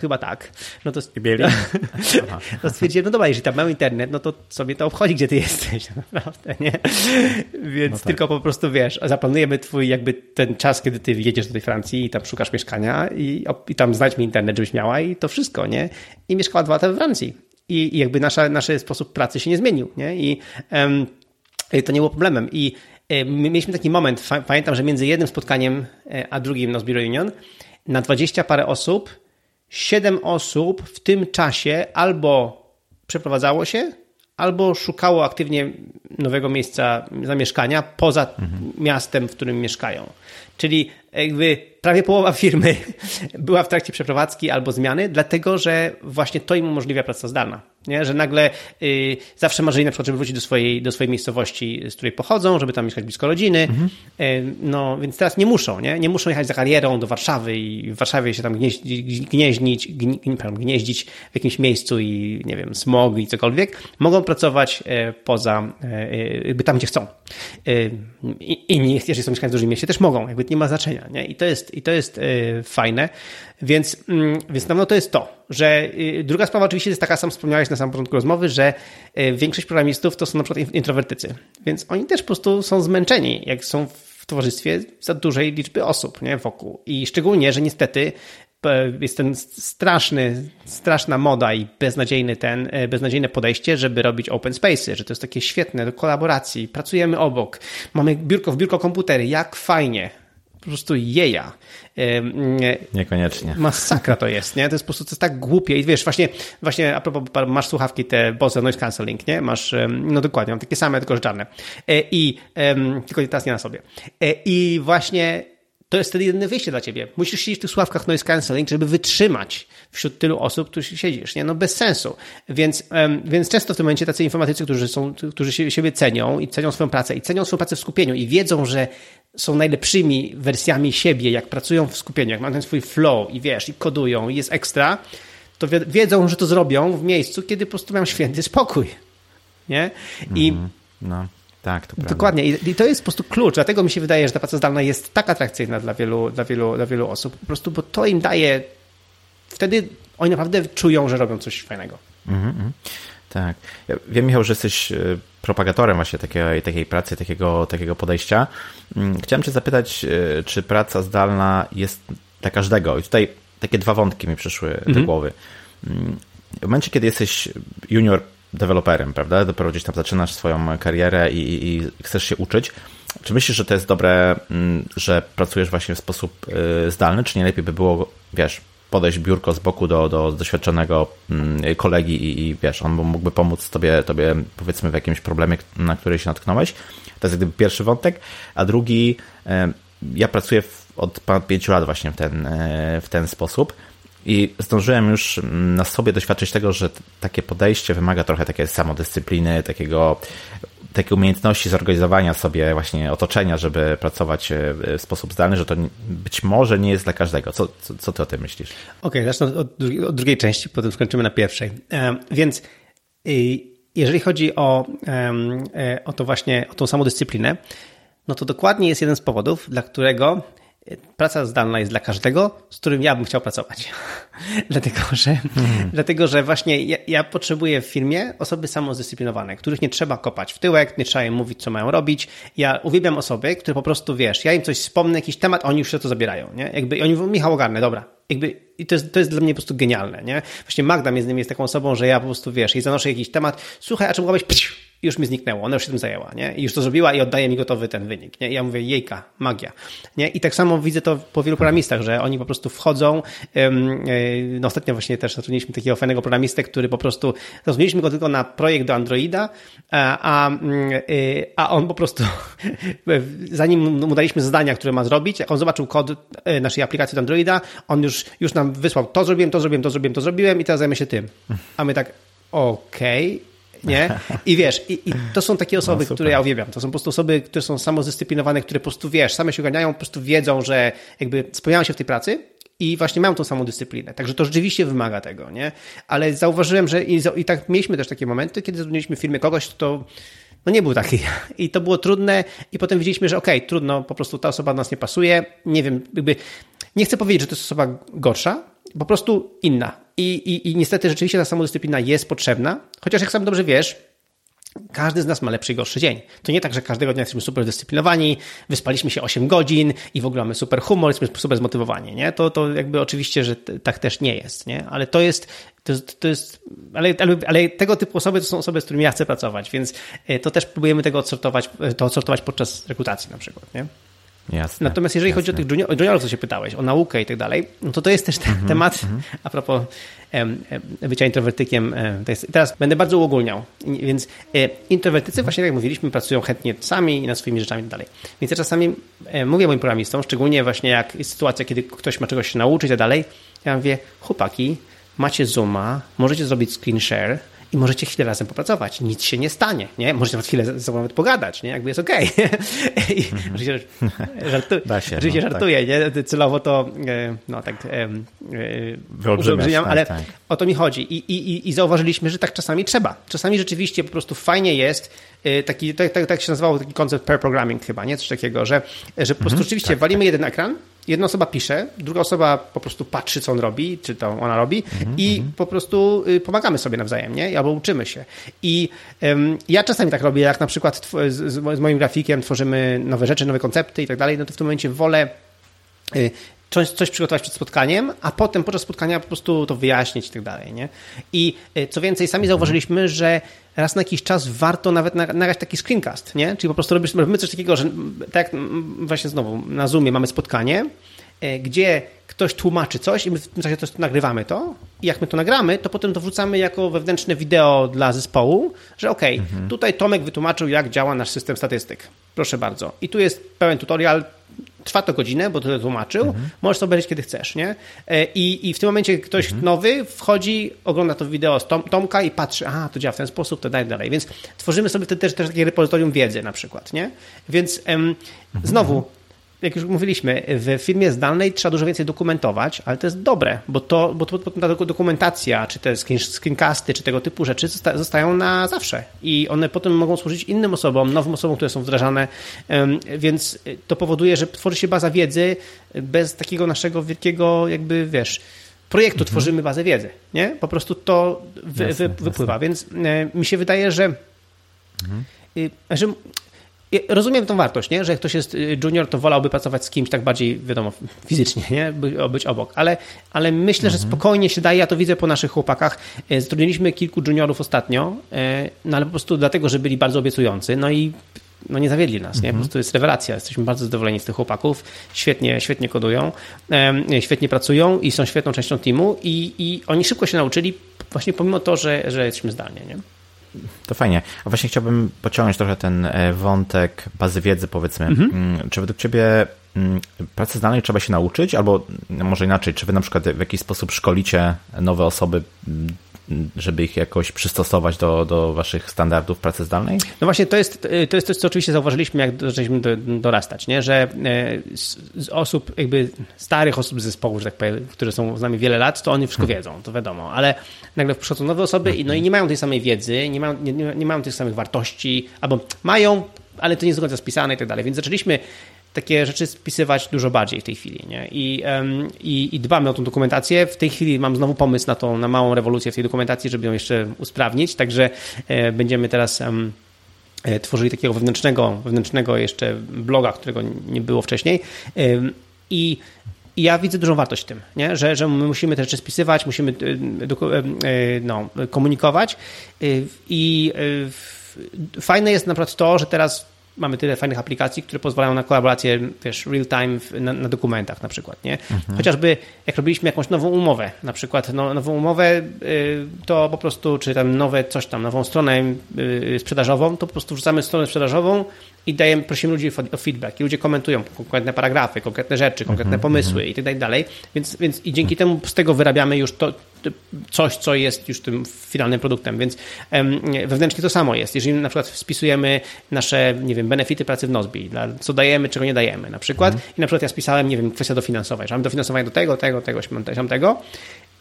Chyba tak. No to, to stwierdziłem, no dobra, jeżeli tam mam internet, no to sobie to obchodzi, gdzie ty jesteś, naprawdę, nie? Więc no tak. tylko po prostu, wiesz, zaplanujemy twój jakby ten czas, kiedy ty jedziesz do tej Francji i tam szukasz mieszkania i, i tam znajdź mi internet, żebyś miała i to wszystko, nie? I mieszkała dwa lata we Francji. I, i jakby nasza, nasz sposób pracy się nie zmienił, nie? I um, to nie było problemem. I um, mieliśmy taki moment, pamiętam, że między jednym spotkaniem e, a drugim na Zbiro Union na dwadzieścia parę osób siedem osób w tym czasie albo przeprowadzało się, albo szukało aktywnie nowego miejsca zamieszkania poza mhm. miastem, w którym mieszkają. Czyli jakby prawie połowa firmy była w trakcie przeprowadzki albo zmiany, dlatego że właśnie to im umożliwia praca zdalna nie? że nagle y, zawsze marzyli na przykład, żeby wrócić do swojej, do swojej miejscowości, z której pochodzą, żeby tam mieszkać blisko rodziny, mhm. y, no więc teraz nie muszą, nie? nie muszą jechać za karierą do Warszawy i w Warszawie się tam gnieździć, gnieździć, gnieździć w jakimś miejscu i nie wiem, smog i cokolwiek, mogą pracować y, poza, y, jakby tam, gdzie chcą. Y, inni, jeżeli są mieszkać w dużym mieście, też mogą, jakby nie ma znaczenia, nie? I to jest, i to jest fajne. Więc, mm, więc no to jest to, że y, druga sprawa oczywiście jest taka, sam wspomniałeś na samym początku rozmowy, że y, większość programistów to są na przykład introwertycy, więc oni też po prostu są zmęczeni, jak są w towarzystwie za dużej liczby osób nie, wokół. I szczególnie, że niestety jest ten straszny, straszna moda i beznadziejny ten, beznadziejne podejście, żeby robić open space'y, że to jest takie świetne do kolaboracji, pracujemy obok, mamy biurko w biurko komputery, jak fajnie po prostu jeja. Niekoniecznie. Masakra to jest, nie? To jest po prostu to jest tak głupie i wiesz, właśnie, właśnie a propos, masz słuchawki te Bose Noise Cancelling, nie? Masz, no dokładnie, mam takie same, tylko że czarne. E, I, tylko teraz nie na sobie. E, I właśnie to jest wtedy jedyne wyjście dla ciebie. Musisz siedzieć w tych słuchawkach noise cancelling, żeby wytrzymać wśród tylu osób, którzy siedzisz, nie? No bez sensu. Więc, um, więc często w tym momencie tacy informatycy, którzy są, którzy siebie cenią i cenią swoją pracę i cenią swoją pracę w skupieniu i wiedzą, że są najlepszymi wersjami siebie, jak pracują w skupieniu, jak mają ten swój flow i wiesz, i kodują i jest ekstra, to wiedzą, że to zrobią w miejscu, kiedy po prostu mają święty spokój. Nie? I mm, no. Tak, to prawda. Dokładnie. I, to jest po prostu klucz. Dlatego mi się wydaje, że ta praca zdalna jest tak atrakcyjna dla wielu, dla wielu, dla wielu osób. Po prostu, bo to im daje. Wtedy oni naprawdę czują, że robią coś fajnego. Mm -hmm. Tak. Ja wiem, Michał, że jesteś e, propagatorem właśnie takiej, takiej pracy, takiego, takiego podejścia. Mm, chciałem Cię zapytać, e, czy praca zdalna jest dla każdego? I tutaj takie dwa wątki mi przyszły -hmm. do mhm. głowy. Mm, w momencie, kiedy jesteś junior deweloperem, prawda? Dopiero gdzieś tam zaczynasz swoją karierę i, i, chcesz się uczyć. Czy myślisz, że to jest dobre, mm, że pracujesz właśnie w sposób y, zdalny, czy nie lepiej by było, wiesz, podejść biurko z boku do, do doświadczonego mm, kolegi i, i wiesz, on mógłby pomóc tobie, tobie powiedzmy w jakimś problemie, na który się natknąłeś. To jest gdyby pierwszy wątek, a drugi, ja pracuję od ponad pięciu lat właśnie w ten, y, w ten sposób i zdążyłem już na sobie doświadczyć tego, że takie podejście wymaga trochę takiej samodyscypliny, takiego, takiej umiejętności zorganizowania sobie właśnie otoczenia, żeby pracować e, w sposób zdalny, że to być może nie jest dla każdego. Co, co, co ty o tym myślisz? Okej, okay, zacznę od, od, drugiej części, potem skończymy na pierwszej. Więc y, jeżeli chodzi o, e, o to właśnie, o tą samodyscyplinę, no to dokładnie jest jeden z powodów, dla którego praca zdalna jest dla każdego, z którym ja bym chciał pracować. dlatego, że, hmm. dlatego, że właśnie ja, ja, potrzebuję w firmie osoby samozdyscyplinowane, których nie trzeba kopać w tyłek, nie trzeba im mówić, co mają robić. Ja uwielbiam osoby, które po prostu, wiesz, ja im coś wspomnę, jakiś temat, oni już się to zabierają, nie? Jakby oni mówią, Michał ogarnę, dobra. Jakby, I to jest, to jest dla mnie po prostu genialne, nie? Właśnie Magda między innymi jest taką osobą, że ja po prostu, wiesz, jej zanoszę jakiś temat, słuchaj, a czym mogłabyś już mi zniknęło. Ona już się tym zajęła, nie? I już to zrobiła i oddaje mi gotowy ten wynik, nie? I ja mówię, jejka, magia, nie? I tak samo widzę to po wielu programistach, że oni po prostu wchodzą, e, no ostatnio właśnie też zatrudniliśmy takiego fajnego programistę, który po prostu, zatrudniliśmy go tylko na projekt do Androida, a, a, e, on po prostu, zanim mu daliśmy zadania, które ma zrobić, jak on zobaczył kod e, naszej aplikacji do Androida, on już, już nam wysłał, to zrobiłem, to zrobiłem, to zrobiłem, to zrobiłem i teraz zajmę się tym. A my tak, okej, okay nie? I wiesz, i, i to są takie osoby, no, które ja uwielbiam. To są po prostu osoby, które są samozdyscyplinowane, które po prostu, wiesz, same się ogarniają, po prostu wiedzą, że jakby spełniają się w tej pracy i właśnie mają tą samą dyscyplinę. Także to rzeczywiście wymaga tego, nie? Ale zauważyłem, że i, i tak mieliśmy też takie momenty, kiedy zatrudniliśmy w firmie kogoś, kto no nie był taki. I to było trudne i potem widzieliśmy, że okej, okay, trudno, po prostu ta osoba do nas nie pasuje. Nie wiem, jakby nie chcę powiedzieć, że to jest osoba gorsza, po prostu inna. I, i, I niestety rzeczywiście ta samodyscyplina jest potrzebna, chociaż jak sam dobrze wiesz, każdy z nas ma lepszy i gorszy dzień. To nie tak, że każdego dnia jesteśmy super zdyscyplinowani, wyspaliśmy się 8 godzin i w ogóle mamy super humor, jesteśmy super zmotywowani, nie? To, to jakby oczywiście, że tak też nie jest, nie? Ale to jest, to to jest ale, ale, ale tego typu osoby to są osoby, z którymi ja chcę pracować, więc e, to też próbujemy tego odsortować, e, to odsortować podczas rekrutacji na przykład, nie? Jasne, Natomiast jeżeli jasne. chodzi o tych junior, juniorów, co się pytałeś, o naukę i tak dalej, no to to jest też ten mm -hmm, temat, mm -hmm. a propos em, bycia introwertykiem. Jest, teraz będę bardzo uogólniał, więc e, introwertycy, mm -hmm. właśnie jak mówiliśmy, pracują chętnie sami i nad swoimi rzeczami i tak dalej. Więc ja czasami e, mówię moim programistom, szczególnie właśnie jak jest sytuacja, kiedy ktoś ma czegoś się nauczyć i tak dalej, ja mówię, chłopaki, macie Zooma, możecie zrobić screen share, i możecie chwilę razem popracować. Nic się nie stanie, nie? Możecie nawet chwilę ze sobą nawet pogadać, nie? Jakby jest okej. Okay. oczywiście żartu, się, oczywiście no, żartuję, tak. nie? Celowo to, e, no tak, e, wyolbrzymiam, tak, ale tak. o to mi chodzi. I, i, I zauważyliśmy, że tak czasami trzeba. Czasami rzeczywiście po prostu fajnie jest e, taki, tak, tak, tak się nazywało taki koncept pair programming chyba, nie? Coś takiego, że, że po prostu mhm, rzeczywiście tak, walimy tak. jeden ekran, jedna osoba pisze, druga osoba po prostu patrzy, co on robi, czy to ona robi -hmm. i mhm. po prostu y, pomagamy sobie nawzajem, nie? Albo uczymy się. I um, ja czasami tak robię, jak na przykład z, z moim grafikiem tworzymy nowe rzeczy, nowe koncepty i tak dalej, no to w tym momencie wolę y, coś, coś przygotować przed spotkaniem, a potem podczas spotkania po prostu to wyjaśnić i tak dalej. Nie? I y, co więcej, sami zauważyliśmy, że raz na jakiś czas warto nawet nagrać taki screencast, nie? Czyli po prostu robimy coś takiego, że tak właśnie znowu na Zoomie mamy spotkanie, y, gdzie ktoś tłumaczy coś i my w tym czasie to nagrywamy to i jak my to nagramy, to potem to wrzucamy jako wewnętrzne wideo dla zespołu, że ok, mhm. tutaj Tomek wytłumaczył, jak działa nasz system statystyk. Proszę bardzo. I tu jest pełen tutorial, trwa to godzinę, bo to tłumaczył, mhm. możesz to obejrzeć kiedy chcesz, nie? E, I, I w tym momencie ktoś mhm. nowy wchodzi, ogląda to wideo z Tom, Tomka i patrzy, a to działa w ten sposób, to dalej, dalej. Więc tworzymy sobie też, też takie repozytorium wiedzy na przykład, nie? Więc em, znowu jak już mówiliśmy, w firmie zdalnej trzeba dużo więcej dokumentować, ale to jest dobre, bo to, bo to, ta dokumentacja, czy te screencasty, czy tego typu rzeczy zostają na zawsze i one potem mogą służyć innym osobom, nowym osobom, które są wdrażane, więc to powoduje, że tworzy się baza wiedzy bez takiego naszego wielkiego, jakby wiesz, projektu mhm. tworzymy bazę wiedzy, nie? Po prostu to wy, jasne, wy, wypływa, jasne. więc mi się wydaje, że mhm. że Rozumiem tą wartość, nie? że jak ktoś jest y, junior, to wolałby pracować z kimś tak bardziej, wiadomo, fizycznie, nie? By, być obok. Ale, ale myślę, mhm. że spokojnie się daje, ja to widzę po naszych chłopakach. E, zatrudniliśmy kilku juniorów ostatnio, e, no ale po prostu dlatego, że byli bardzo obiecujący, no i no nie zawiedli nas, nie? Po mhm. prostu jest rewelacja. Jesteśmy bardzo zadowoleni z tych chłopaków. Świetnie, świetnie kodują, świetnie pracują i są świetną częścią teamu i, i oni szybko się nauczyli właśnie pomimo to, że, że jesteśmy zdalnie, nie? To fajnie. A właśnie chciałbym pociągnąć trochę ten e, wątek bazy wiedzy, powiedzmy. Mhm. Mm, czy według Ciebie mm, pracy zdalnej trzeba się nauczyć, albo może inaczej, czy Wy na przykład w jakiś sposób szkolicie nowe osoby mm, żeby ich jakoś przystosować do, do waszych standardów pracy zdalnej? No właśnie, to jest, to jest coś, co oczywiście zauważyliśmy, jak zaczęliśmy dorastać, nie? że e, z osób, jakby starych osób z zespołu, że tak powiem, które są z nami wiele lat, to oni wszystko hmm. wiedzą, to wiadomo, ale nagle przychodzą nowe osoby i, no i nie mają tej samej wiedzy, nie mają, nie, nie mają tych samych wartości, albo mają, ale to nie jest do końca spisane i tak dalej, więc zaczęliśmy takie rzeczy spisywać dużo bardziej w tej chwili. Nie? I, i, I, dbamy o tą dokumentację. W tej chwili mam znowu pomysł na tą, na małą rewolucję w tej dokumentacji, żeby ją jeszcze usprawnić, także e, będziemy teraz e, tworzyli takiego wewnętrznego, wewnętrznego jeszcze bloga, którego nie było wcześniej. I i ja widzę dużą wartość w tym, nie? Że, że my musimy te rzeczy spisywać, musimy e, no, komunikować. I fajne jest na przykład to, że teraz mamy tyle fajnych aplikacji, które pozwalają na kolaborację, wiesz, real time na, na dokumentach na przykład, nie? Mhm. Chociażby jak robiliśmy jakąś nową umowę, na przykład no, nową umowę, y, to po prostu, czy tam nowe coś tam, nową stronę y, sprzedażową, to po prostu wrzucamy stronę sprzedażową i dajemy, prosimy ludzi o feedback i ludzie komentują konkretne paragrafy, konkretne rzeczy, konkretne mm -hmm. pomysły i tak dalej, więc, więc i dzięki temu z tego wyrabiamy już to, coś, co jest już tym finalnym produktem, więc um, wewnętrznie to samo jest. Jeżeli na przykład spisujemy nasze, nie wiem, benefity pracy w Nozbi, co dajemy, czego nie dajemy na przykład mm. i na przykład ja spisałem, nie wiem, kwestia dofinansowania, że mam dofinansowanie do tego, tego, tego, tego,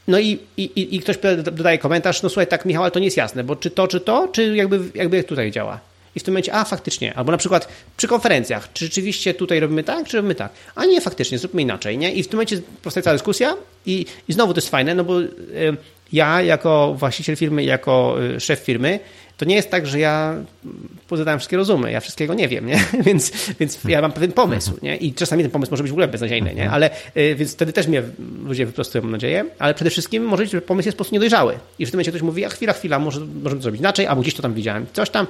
no i, i, i ktoś dodaje komentarz, no słuchaj, tak Michał, ale to nie jest jasne, bo czy to, czy to, czy jakby, jakby tutaj działa i w tym momencie, a faktycznie, albo na przykład przy konferencjach, czy rzeczywiście tutaj robimy tak, czy robimy tak, a nie faktycznie, zróbmy inaczej, nie? I w tym momencie powstaje cała dyskusja i, i znowu to jest fajne, no bo y, ja jako właściciel firmy, jako y, szef firmy, to nie jest tak, że ja pozadałem wszystkie rozumy, ja wszystkiego nie wiem, nie? Więc, więc ja mam pewien pomysł, nie? I czasami ten pomysł może być w ogóle beznadziejny, nie? Ale, y, więc wtedy też mnie ludzie wyprostują, mam nadzieję, ale przede wszystkim może być, że pomysł jest po prostu niedojrzały i w tym momencie ktoś mówi, a chwila, chwila, może, możemy zrobić inaczej, albo gdzieś to tam widziałem, coś tam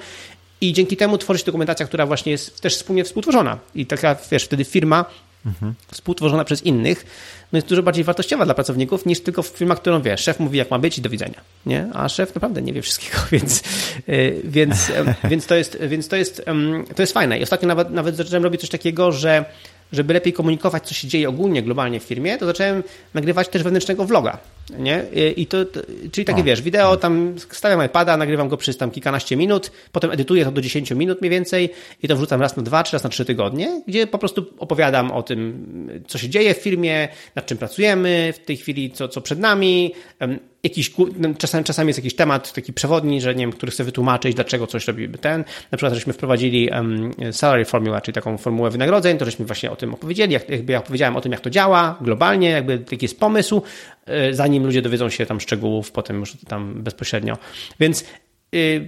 i dzięki temu tworzy się dokumentacja, która właśnie jest też wspólnie współtworzona. I taka, wiesz, wtedy firma mhm. współtworzona przez innych, no jest dużo bardziej wartościowa dla pracowników niż tylko firma, którą wie, szef mówi jak ma być i do widzenia, nie? A szef naprawdę nie wie wszystkiego, więc, y, więc, więc, to, jest, więc to, jest, to jest fajne. I ostatnio nawet, nawet zacząłem robić coś takiego, że żeby lepiej komunikować, co się dzieje ogólnie, globalnie w firmie, to zacząłem nagrywać też wewnętrznego vloga. Nie? I to, to czyli takie, o. wiesz, wideo tam stawiam iPada, nagrywam go przez tam kilkanaście minut, potem edytuję to do 10 minut mniej więcej i to wrzucam raz na dwa, czy raz na trzy tygodnie, gdzie po prostu opowiadam o tym, co się dzieje w firmie, nad czym pracujemy w tej chwili, co, co przed nami, jakiś, czasami, czasami jest jakiś temat taki przewodni, że nie wiem, który chcę wytłumaczyć, dlaczego coś robimy ten. Na przykład, żeśmy wprowadzili salary formula, czyli taką formułę wynagrodzeń, to żeśmy właśnie o tym opowiedzieli, jak, jakby ja opowiedziałem o tym, jak to działa globalnie, jakby jaki jest pomysł, e, zanim ludzie dowiedzą się tam szczegółów, potem już tam bezpośrednio. Więc yy,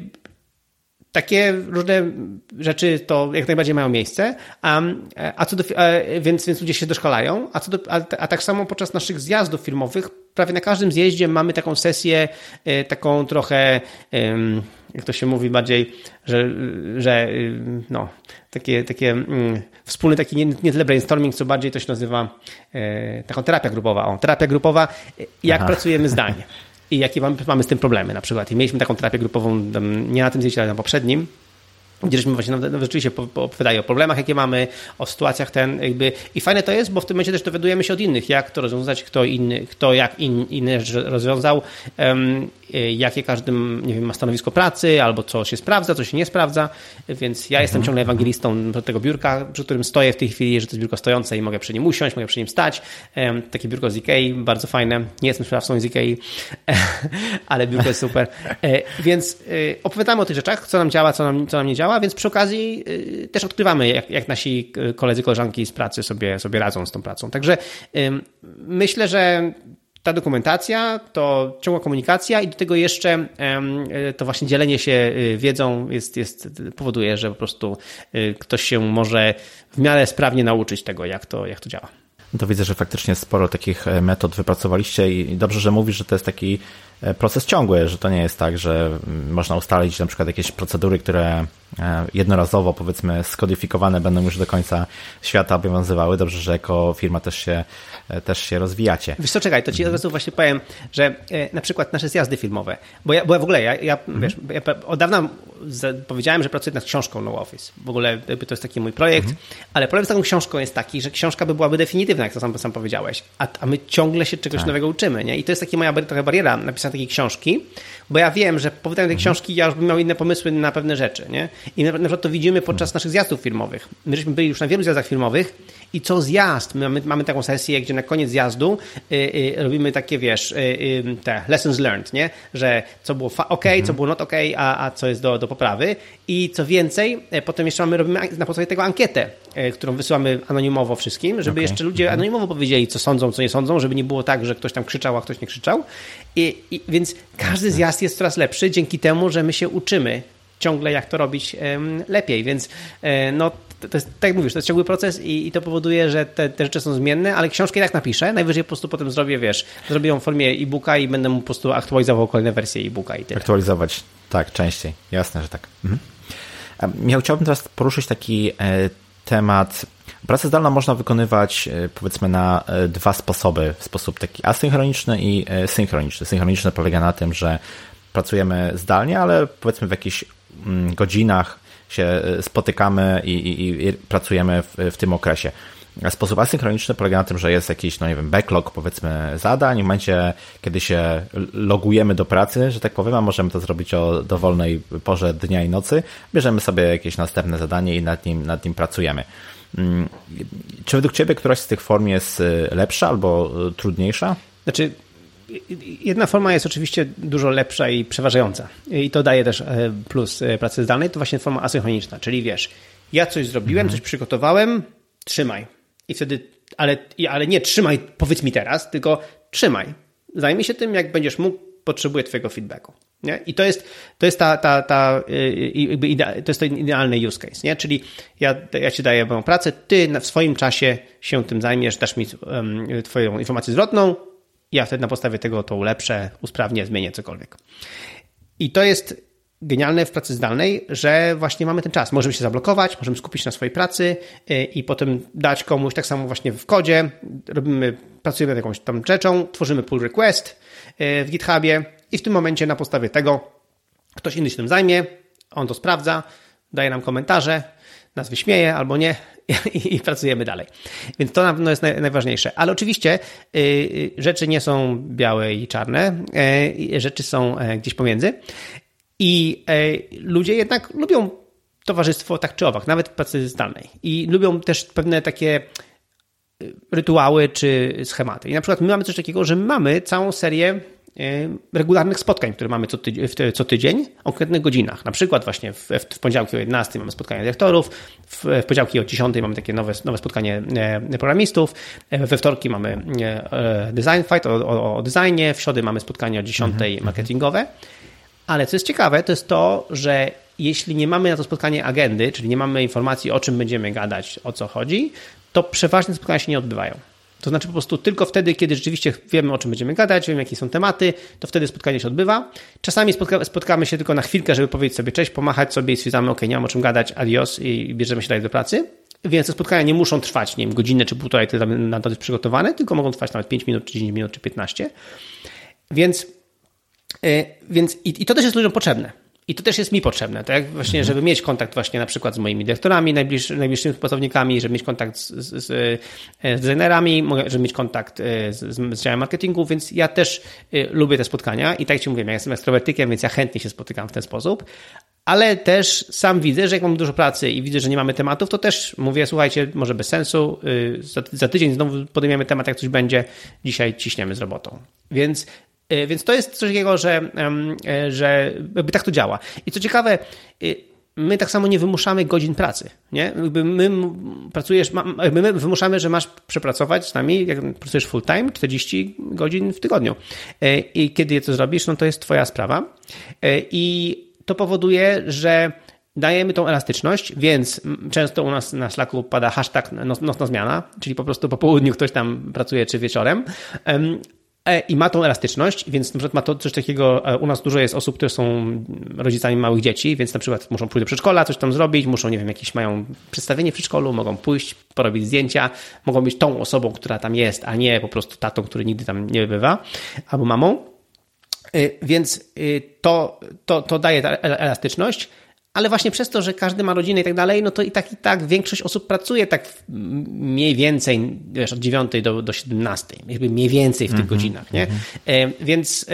takie różne rzeczy to jak najbardziej mają miejsce, a, a co do, więc, więc ludzie się doszkalają, a, co do, a, a tak samo podczas naszych zjazdów filmowych prawie na każdym zjeździe mamy taką sesję, e, taką trochę, jak to się mówi bardziej, że, że no, takie, takie mm, wspólny taki nie, nie tyle brainstorming, co bardziej to się nazywa e, taką terapia grupowa. O, terapia grupowa, jak Aha. pracujemy zdalnie i jakie mamy, mamy z tym problemy na przykład. I mieliśmy taką terapię grupową nie na tym zjeździe, ale na poprzednim, gdzie żeśmy właśnie nawet rzeczywiście opowiadali o problemach, jakie mamy, o sytuacjach ten jakby i fajne to jest, bo w tym momencie też dowiadujemy się od innych, jak to rozwiązać, kto inny, kto jak in, inne rzeczy rozwiązał, um, jakie każdy nie wiem, ma stanowisko pracy, albo co się sprawdza, co się nie sprawdza, więc ja jestem mhm. ciągle ewangelistą tego biurka, przy którym stoję w tej chwili, że to jest biurko stojące i mogę przy nim usiąść, mogę przy nim stać. Um, takie biurko z Ikei, bardzo fajne. Nie jestem sprawcą z Ikei, ale biurko jest super. E, więc e, opowiadamy o tych rzeczach, co nam działa, co nam, co nam nie działa, działa, więc przy okazji y, też odkrywamy, jak, jak nasi koledzy, koleżanki z pracy sobie, sobie radzą z tą pracą. Także myślę, że ta dokumentacja, to ciągła komunikacja i do tego jeszcze y, to właśnie dzielenie się y, wiedzą jest, jest, powoduje, że po prostu ktoś się może w miarę sprawnie nauczyć tego, jak to, jak to działa. To widzę, że faktycznie sporo takich e, metod wypracowaliście i dobrze, że mówisz, że to jest taki proces ciągły, że to nie jest tak, że mm, można ustalić na przykład jakieś procedury, które e, jednorazowo powiedzmy skodyfikowane będą już do końca świata obowiązywały. Dobrze, że jako firma też się, też się rozwijacie. Wiesz co, czekaj, to ci od razu właśnie powiem, że na przykład nasze zjazdy filmowe, bo ja, bo ja w ogóle, ja, ja, mhm. wiesz, ja od dawna powiedziałem, że pracuję nad książką No Office. W ogóle to jest taki mój projekt, mhm. ale problem z taką książką jest taki, że książka by byłaby definitywna, jak to sam, sam powiedziałeś, a, a my ciągle się czegoś tak. nowego uczymy, nie? I to jest taka moja trochę bariera napisania takiej książki, bo ja wiem, że po wydaniu tej mhm. książki ja już bym miał inne pomysły na pewne rzeczy, nie? I na, na przykład to widzimy podczas naszych zjazdów filmowych. My żeśmy byli już na wielu zjazdach filmowych i co zjazd, my mamy, mamy taką sesję, gdzie na koniec zjazdu y, y, robimy takie, wiesz, y, te lessons learned, nie? Że co było ok, mhm. co było not ok, a, a co jest do, do poprawy. I co więcej, e, potem jeszcze mamy, robimy na podstawie tego ankietę, e, którą wysyłamy anonimowo wszystkim, żeby okay. jeszcze ludzie mhm. anonimowo powiedzieli, co sądzą, co nie sądzą, żeby nie było tak, że ktoś tam krzyczał, a ktoś nie krzyczał. I, i więc każdy zjazd jest coraz lepszy dzięki temu, że my się uczymy ciągle, jak to robić lepiej. Więc e, no, to jest, tak jak mówisz, to jest ciągły proces i, i to powoduje, że te, te, rzeczy są zmienne, ale książkę i tak napiszę, najwyżej po prostu potem zrobię, wiesz, zrobię ją w formie e-booka i będę mu po prostu aktualizował kolejne wersje e-booka i tyle. Aktualizować, tak, częściej. Jasne, że tak. Mhm. Ja chciałbym teraz poruszyć taki e, temat. Pracę zdalną można wykonywać e, powiedzmy na dwa sposoby. W sposób taki asynchroniczny i synchroniczny. Synchroniczny polega na tym, że pracujemy zdalnie, ale powiedzmy w jakichś mm, godzinach się spotykamy i, i, i pracujemy w, w tym okresie. Sposób asynchroniczny polega na tym, że jest jakiś, no nie wiem, backlog powiedzmy zadań. W momencie, kiedy się logujemy do pracy, że tak powiem, a możemy to zrobić o dowolnej porze dnia i nocy, bierzemy sobie jakieś następne zadanie i nad nim, nad nim pracujemy. Mm, czy według Ciebie któraś z tych form jest y, lepsza albo y, trudniejsza? Znaczy, jedna forma jest oczywiście dużo lepsza i przeważająca. I to daje też e, plus e, pracy zdalnej, to właśnie forma asynchroniczna, czyli wiesz, ja coś zrobiłem, mhm. coś przygotowałem, trzymaj i wtedy, ale, ale nie trzymaj, powiedz mi teraz, tylko trzymaj. Zajmij się tym, jak będziesz mógł, potrzebuję Twojego feedbacku. Nie? I to jest, to jest ta, ta, ta y, jakby idea, to jest ten idealny use case, nie? Czyli ja, ja ci daję moją pracę, ty w swoim czasie się tym zajmiesz, dasz mi um, twoją informację zwrotną, ja wtedy na podstawie tego to ulepszę, usprawnię, zmienię cokolwiek. I to jest genialne w pracy zdalnej, że właśnie mamy ten czas. Możemy się zablokować, możemy skupić na swojej pracy y, i potem dać komuś, tak samo właśnie w kodzie, robimy, pracujemy nad jakąś tam rzeczą, tworzymy pull request y, w GitHubie i w tym momencie na podstawie tego ktoś inny się tym zajmie, on to sprawdza, daje nam komentarze, nas wyśmieje albo nie i, i pracujemy dalej. Więc to na pewno jest naj, najważniejsze. Ale oczywiście y, rzeczy nie są białe i czarne, rzeczy są e, gdzieś pomiędzy i e, ludzie jednak lubią towarzystwo tak czy owak, nawet pracy zdalnej. I lubią też pewne takie e, rytuały czy schematy. I na przykład my mamy coś takiego, że mamy całą serię regularnych spotkań, które mamy co tydzień, co tydzień o konkretnych godzinach. Na przykład właśnie w, w poniedziałki o 11 mamy spotkanie dyrektorów, w, w poniedziałki o 10 mamy takie nowe, nowe spotkanie programistów, we wtorki mamy design fight o, o, o designie, w środę mamy spotkanie o 10 mhm, mhm. marketingowe. Ale co jest ciekawe, to jest to, że jeśli nie mamy na to spotkanie agendy, czyli nie mamy informacji, o czym będziemy gadać, o co chodzi, to przeważnie spotkania się nie odbywają. To znaczy po prostu tylko wtedy, kiedy rzeczywiście wiemy, o czym będziemy gadać, wiemy, jakie są tematy, to wtedy spotkanie się odbywa. Czasami spotka spotkamy się tylko na chwilkę, żeby powiedzieć sobie cześć, pomachać sobie i stwierdzamy, ok, nie mam o czym gadać, adios i bierzemy się dalej do pracy. Więc te spotkania nie muszą trwać, nie wiem, godzinę czy półtorej, które na to jest przygotowane, tylko mogą trwać nawet 5 minut, czy 10 minut, czy 15. Więc, yy, więc i, i to też jest ludziom potrzebne. I to też jest mi potrzebne, tak? Właśnie, mhm. żeby mieć kontakt właśnie na przykład z moimi dyrektorami, najbliż, najbliższymi pracownikami, żeby mieć kontakt z, z, z, e, designerami, żeby mieć kontakt e, z, z działem marketingu, więc ja też e, lubię te spotkania i tak jak Ci mówiłem, ja jestem ekstrowertykiem, więc ja chętnie się spotykam w ten sposób, ale też sam widzę, że jak mam dużo pracy i widzę, że nie mamy tematów, to też mówię, słuchajcie, może bez sensu, za, za tydzień znowu podejmiemy temat, jak coś będzie, dzisiaj ciśniemy z robotą. Więc więc to jest coś takiego, że, e, że jakby tak to działa. I co ciekawe, e, my tak samo nie wymuszamy godzin pracy. Nie? Jakby my pracujesz, my wymuszamy, że masz przepracować z nami, jak pracujesz full time, 40 godzin w tygodniu. I kiedy to zrobisz, no to jest twoja sprawa. I to powoduje, że dajemy tą elastyczność, więc często u nas na Slacku pada hashtag nocna zmiana, czyli po prostu po południu ktoś tam pracuje czy wieczorem, E, i ma tą elastyczność, więc na przykład ma to coś takiego, e, u nas dużo jest osób, które są rodzicami małych dzieci, więc na przykład muszą pójść do przedszkola, coś tam zrobić, muszą, nie wiem, jakieś mają przedstawienie w przedszkolu, mogą pójść, porobić zdjęcia, mogą być tą osobą, która tam jest, a nie po prostu tatą, który nigdy tam nie bywa, albo mamą. E, więc to, to, to daje elastyczność ale właśnie przez to, że każdy ma rodzinę i tak dalej, no to i tak i tak większość osób pracuje tak mniej więcej wiesz, od 9 do, do 17, jakby mniej więcej w tych -hmm, godzinach, nie? -hmm. Więc,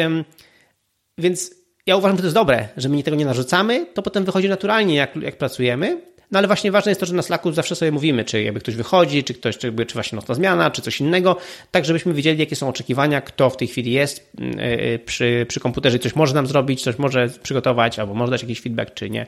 więc ja uważam, że to jest dobre, że my tego nie narzucamy, to potem wychodzi naturalnie, jak, jak pracujemy, no ale właśnie ważne jest to, że na Slacku zawsze sobie mówimy, czy jakby ktoś wychodzi, czy ktoś, czy, czy właśnie nocna zmiana, czy coś innego, tak żebyśmy wiedzieli, jakie są oczekiwania, kto w tej chwili jest mm, e, e, przy, przy komputerze, coś może nam zrobić, coś może przygotować, albo może dać jakiś feedback, czy nie.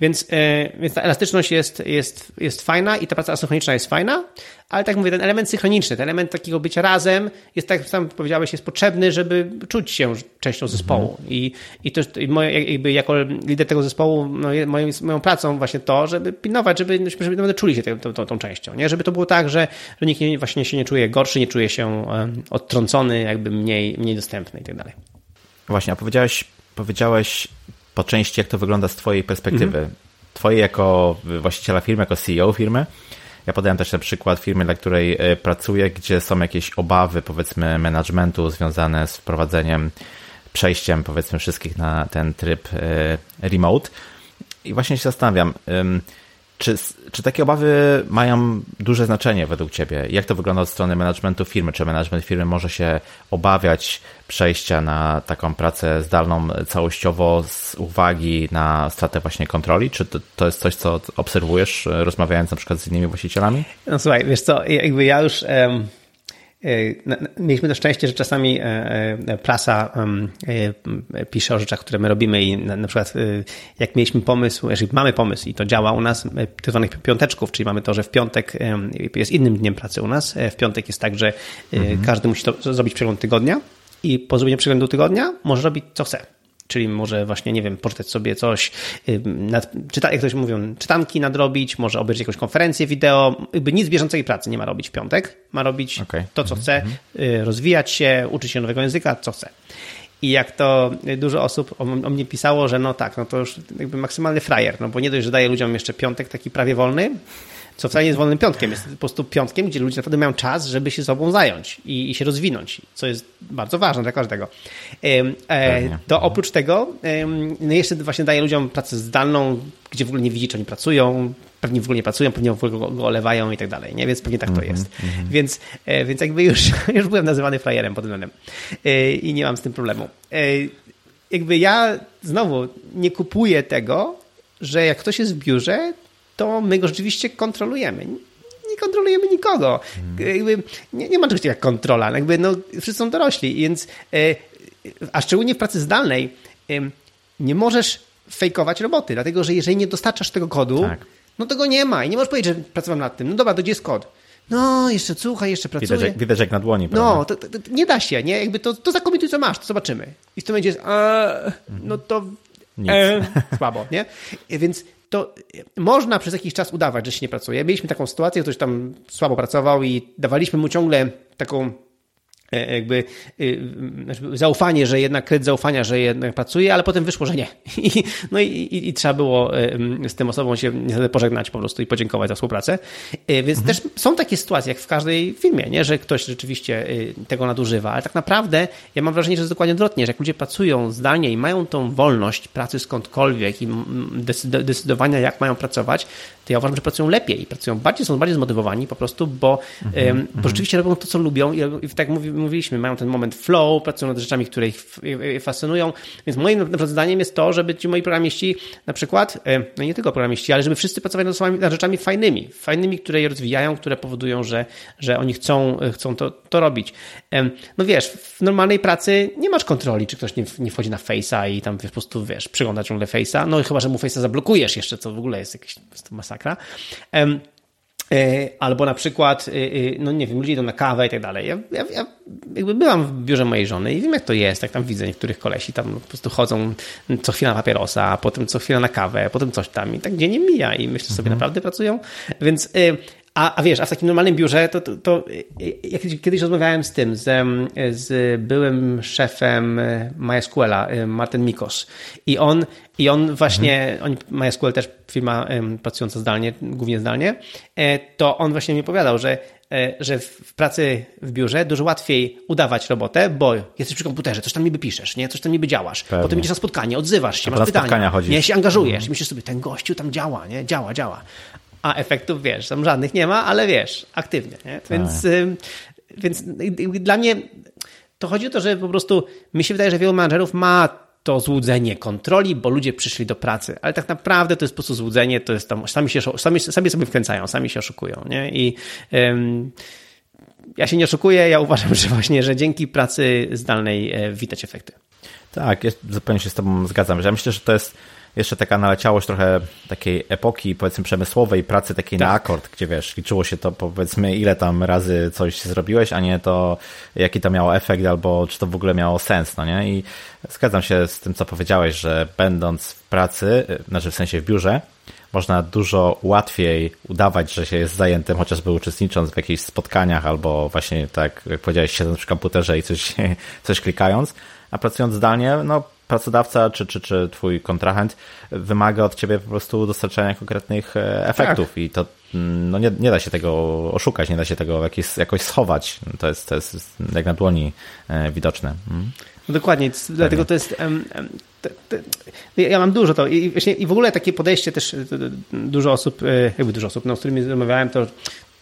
Więc, e, więc ta elastyczność jest, jest, jest fajna i ta praca asynchroniczna jest fajna, ale tak mówię, ten element synchroniczny, ten element takiego bycia razem jest, tak jak sam powiedziałeś, jest potrzebny, żeby czuć się częścią zespołu. Mhm. I, i to i moje, jakby jako lider tego zespołu, no, moją, moją pracą właśnie to, żeby pilnować, żeby, żeby naprawdę czuli się tą, tą, tą, częścią. Nie? Żeby to było tak, że, że nikt nie, właśnie się nie czuje gorszy, nie czuje się odtrącony, jakby mniej, mniej dostępny i tak dalej. Właśnie, a powiedziałeś, powiedziałeś po części, jak to wygląda z Twojej perspektywy. Mhm. Twojej jako właściciela firmy, jako CEO firmy. Ja podałem też przykład firmy, dla której e, pracuję, gdzie są jakieś obawy, powiedzmy, managementu związane z wprowadzeniem, przejściem, powiedzmy, wszystkich na ten tryb e, remote. I właśnie się zastanawiam, czy, czy takie obawy mają duże znaczenie według Ciebie? Jak to wygląda od strony managementu firmy? Czy management firmy może się obawiać przejścia na taką pracę zdalną całościowo z uwagi na stratę właśnie kontroli? Czy to, to jest coś, co obserwujesz, rozmawiając na przykład z innymi właścicielami? No słuchaj, wiesz co, jakby ja już... Um Mieliśmy to szczęście, że czasami e, e, prasa e, pisze o rzeczach, które my robimy i na przykład jak mieliśmy pomysł, jeżeli mamy pomysł i to działa u nas, tak zwanych piąteczków, czyli mamy to, że w piątek jest innym dniem pracy u nas. W piątek jest tak, że mhm. każdy musi to, zrobić przegląd tygodnia i po zrobieniu przeglądu tygodnia może robić co chce. Czyli może właśnie, nie wiem, poczytać sobie coś, nad, czyta, jak ktoś mówią, czytanki nadrobić, może obejrzeć jakąś konferencję wideo, jakby nic bieżącej pracy nie ma robić w piątek, ma robić okay. to, co chce, mm-hmm. rozwijać się, uczyć się nowego języka, co chce. I jak to dużo osób o, o, mnie pisało, że no tak, no to już jakby maksymalny frajer, no bo nie dość, że daje ludziom jeszcze piątek taki prawie wolny, co wcale nie jest wolnym piątkiem, jest po prostu piątkiem, gdzie ludzie naprawdę mają czas, żeby się sobą zająć i, i się rozwinąć, co jest bardzo ważne dla każdego. E, to oprócz tego no jeszcze właśnie daje ludziom pracę zdalną, gdzie w ogóle nie widzi, czy oni pracują, pewnie w ogóle nie pracują, pewnie w ogóle go, go olewają i tak dalej, nie? Więc pewnie tak to -hmm, jest. Mm -hmm. Więc, e, więc jakby już, już byłem nazywany frajerem pod względem e, i nie mam z tym problemu. Jakby ja znowu nie kupuję tego, że jak ktoś jest w biurze, to my go rzeczywiście kontrolujemy. Nie kontrolujemy nikogo. Hmm. Nie, nie ma czegoś takiego jak kontrola. Jakby, no, wszyscy są dorośli, więc e, a szczególnie w pracy zdalnej nie możesz fejkować roboty, dlatego że jeżeli nie dostarczasz tego kodu, tak. no to go nie ma i nie możesz powiedzieć, że pracowałem nad tym. No dobra, to gdzie jest kod? No, jeszcze słuchaj, jeszcze pracuję. Widać, jak, widać jak na dłoni. No, to, to, to, nie da się, nie? Jakby to, to zakomituj, co masz, to zobaczymy. I w tym a, no to Nic. E, słabo, nie? Więc to można przez jakiś czas udawać, że się nie pracuje. Mieliśmy taką sytuację, ktoś tam słabo pracował i dawaliśmy mu ciągle taką jakby y, znaczy zaufanie, że jednak kredyt zaufania, że jednak pracuje, ale potem wyszło, że nie. I, no i, i, i trzeba było e, z tym osobą się pożegnać po prostu i podziękować za współpracę. E, więc mhm. też są takie sytuacje, jak w każdej firmie, nie? że ktoś rzeczywiście tego nadużywa, ale tak naprawdę ja mam wrażenie, że jest dokładnie odwrotnie, że jak ludzie pracują zdalnie i mają tą wolność pracy skądkolwiek i decydowania, jak mają pracować, to ja uważam, że pracują lepiej pracują bardziej, są bardziej zmotywowani po prostu, bo, mhm. bo mhm. rzeczywiście robią to, co lubią i, i tak jak mówiliśmy, mają ten moment flow, pracują nad rzeczami, które ich fascynują, więc moim zdaniem jest to, żeby ci moi programiści na przykład, no nie tylko programiści, ale żeby wszyscy pracowali nad, nad rzeczami fajnymi, fajnymi, które je rozwijają, które powodują, że, że oni chcą, chcą to, to robić. No wiesz, w normalnej pracy nie masz kontroli, czy ktoś nie, nie wchodzi na Face'a i tam wiesz, po prostu, wiesz, przygląda ciągle Face'a, no i chyba, że mu Face'a zablokujesz jeszcze, co w ogóle jest jakieś masakra. E, albo na przykład, e, e, no nie wiem, ludzie idą na kawę i tak dalej. Ja, ja, ja jakby byłam w biurze mojej żony i wiem, jak to jest, jak tam widzę niektórych kolesi, tam po prostu chodzą co chwila na papierosa, potem co chwila na kawę, potem coś tam i tak dzień nie mija i myślę sobie, mhm. naprawdę pracują. Więc a, a wiesz, a w takim normalnym biurze, to, to, to ja kiedyś rozmawiałem z tym, z, z byłym szefem MySQLa, Martin Mikos. I on, i on właśnie, mhm. oni, MySQL też firma pracująca zdalnie, głównie zdalnie, e, to on właśnie mi opowiadał, że e, że w pracy w biurze dużo łatwiej udawać robotę, bo jesteś przy komputerze, coś tam niby piszesz, nie? coś tam niby działasz. Pewnie. Potem idziesz na spotkanie, odzywasz się, A masz pytania, nie? się angażujesz mhm. myślisz sobie, ten gościu tam działa, nie? Działa, działa a efektów, wiesz, tam żadnych nie ma, ale wiesz, aktywnie, nie? Więc, tak. więc dla mnie to chodzi o to, że po prostu mi się wydaje, że wielu menadżerów ma to złudzenie kontroli, bo ludzie przyszli do pracy, ale tak naprawdę to jest po prostu złudzenie, to jest tam, sami, się, sami, sami sobie wkręcają, sami się oszukują, nie? I ym, ja się nie oszukuję, ja uważam, że właśnie, że dzięki pracy zdalnej e, widać efekty. Tak, jest, zupełnie się z Tobą zgadzam. Ja myślę, że to jest jeszcze taka naleciałość trochę takiej epoki, powiedzmy, przemysłowej, pracy takiej tak. na akord, gdzie wiesz, liczyło się to, powiedzmy, ile tam razy coś zrobiłeś, a nie to, jaki to miało efekt, albo czy to w ogóle miało sens, no nie? I zgadzam się z tym, co powiedziałeś, że będąc w pracy, znaczy w sensie w biurze, można dużo łatwiej udawać, że się jest zajętym, chociażby uczestnicząc w jakichś spotkaniach albo właśnie tak jak powiedziałeś, siedząc przy komputerze i coś, coś klikając, a pracując zdalnie, no pracodawca czy, czy, czy twój kontrahent wymaga od ciebie po prostu dostarczania konkretnych e, efektów tak. i to mm, no nie, nie da się tego oszukać, nie da się tego jakiś, jakoś schować. To jest, to jest jak na dłoni e, widoczne. Mm. No dokładnie, dlatego to jest. Um, te, te, ja mam dużo to i, właśnie, i w ogóle takie podejście też dużo osób, e, jakby dużo osób, no, z którymi rozmawiałem, to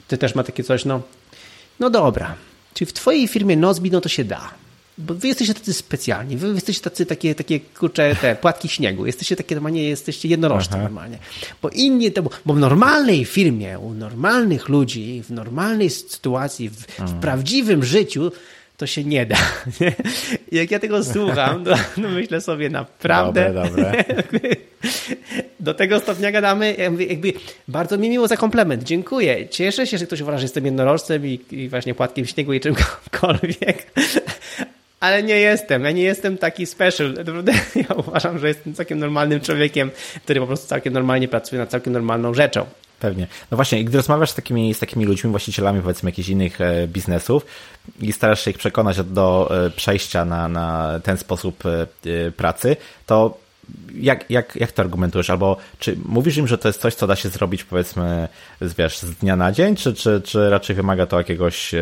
ty też ma takie coś, no, no dobra, czyli w twojej firmie Nozbi, no to się da bo wy jesteście tacy specjalni, wy jesteście tacy takie, takie kurcze, te płatki śniegu, jesteście takie normalnie, jesteście jednorożce normalnie. Bo inni, to, bo w normalnej firmie, u normalnych ludzi, w normalnej sytuacji, w, w prawdziwym życiu, to się nie da. Nie? Jak ja tego słucham, to, no myślę sobie naprawdę. Dobre, dobre. Do tego stopnia gadamy, jakby, jakby, bardzo mi miło za komplement. Dziękuję. Cieszę się, że ktoś uważa, że jestem jednorożcem i, i właśnie płatkiem śniegu i czymkolwiek ale nie jestem. Ja nie jestem taki special. Ja uważam, że jestem całkiem normalnym człowiekiem, który po prostu całkiem normalnie pracuje nad całkiem normalną rzeczą. Pewnie. No właśnie, gdy rozmawiasz z takimi, z takimi ludźmi, właścicielami powiedzmy jakichś innych e, biznesów i starasz się ich przekonać do e, przejścia na, na ten sposób e, pracy, to jak, jak, jak to argumentujesz? Albo czy mówisz im, że to jest coś, co da się zrobić powiedzmy wiesz, z dnia na dzień, czy, czy, czy raczej wymaga to jakiegoś e,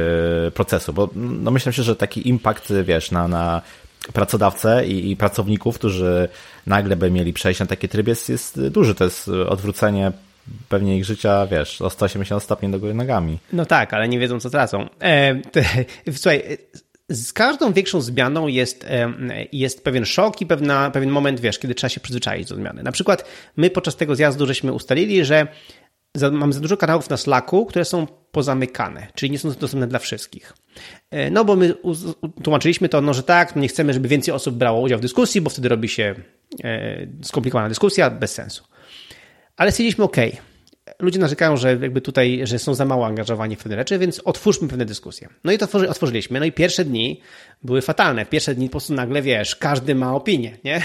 procesu? Bo no myślę się, że taki impact, wiesz, na, na pracodawcę i, i pracowników, którzy nagle by mieli przejść na taki tryb jest, jest duży. To jest odwrócenie pewnie ich życia, wiesz, o 180 stopni do góry nogami. No tak, ale nie wiedzą, co tracą. E, słuchaj, z każdą większą zmianą jest, jest pewien szok i pewna, pewien moment, wiesz, kiedy trzeba się przyzwyczaić do zmiany. Na przykład my podczas tego zjazdu żeśmy ustalili, że mamy za dużo kanałów na Slacku, które są pozamykane, czyli nie są dostępne dla wszystkich. E, no bo my tłumaczyliśmy to, no, że tak, no nie chcemy, żeby więcej osób brało udział w dyskusji, bo wtedy robi się e, skomplikowana dyskusja bez sensu. Ale stwierdziliśmy, ok, ludzie narzekają, że jakby tutaj, że są za mało angażowani w pewne rzeczy, więc otwórzmy pewne dyskusje. No i to otworzyliśmy. No i pierwsze dni były fatalne. Pierwsze dni po prostu nagle, wiesz, każdy ma opinię, nie?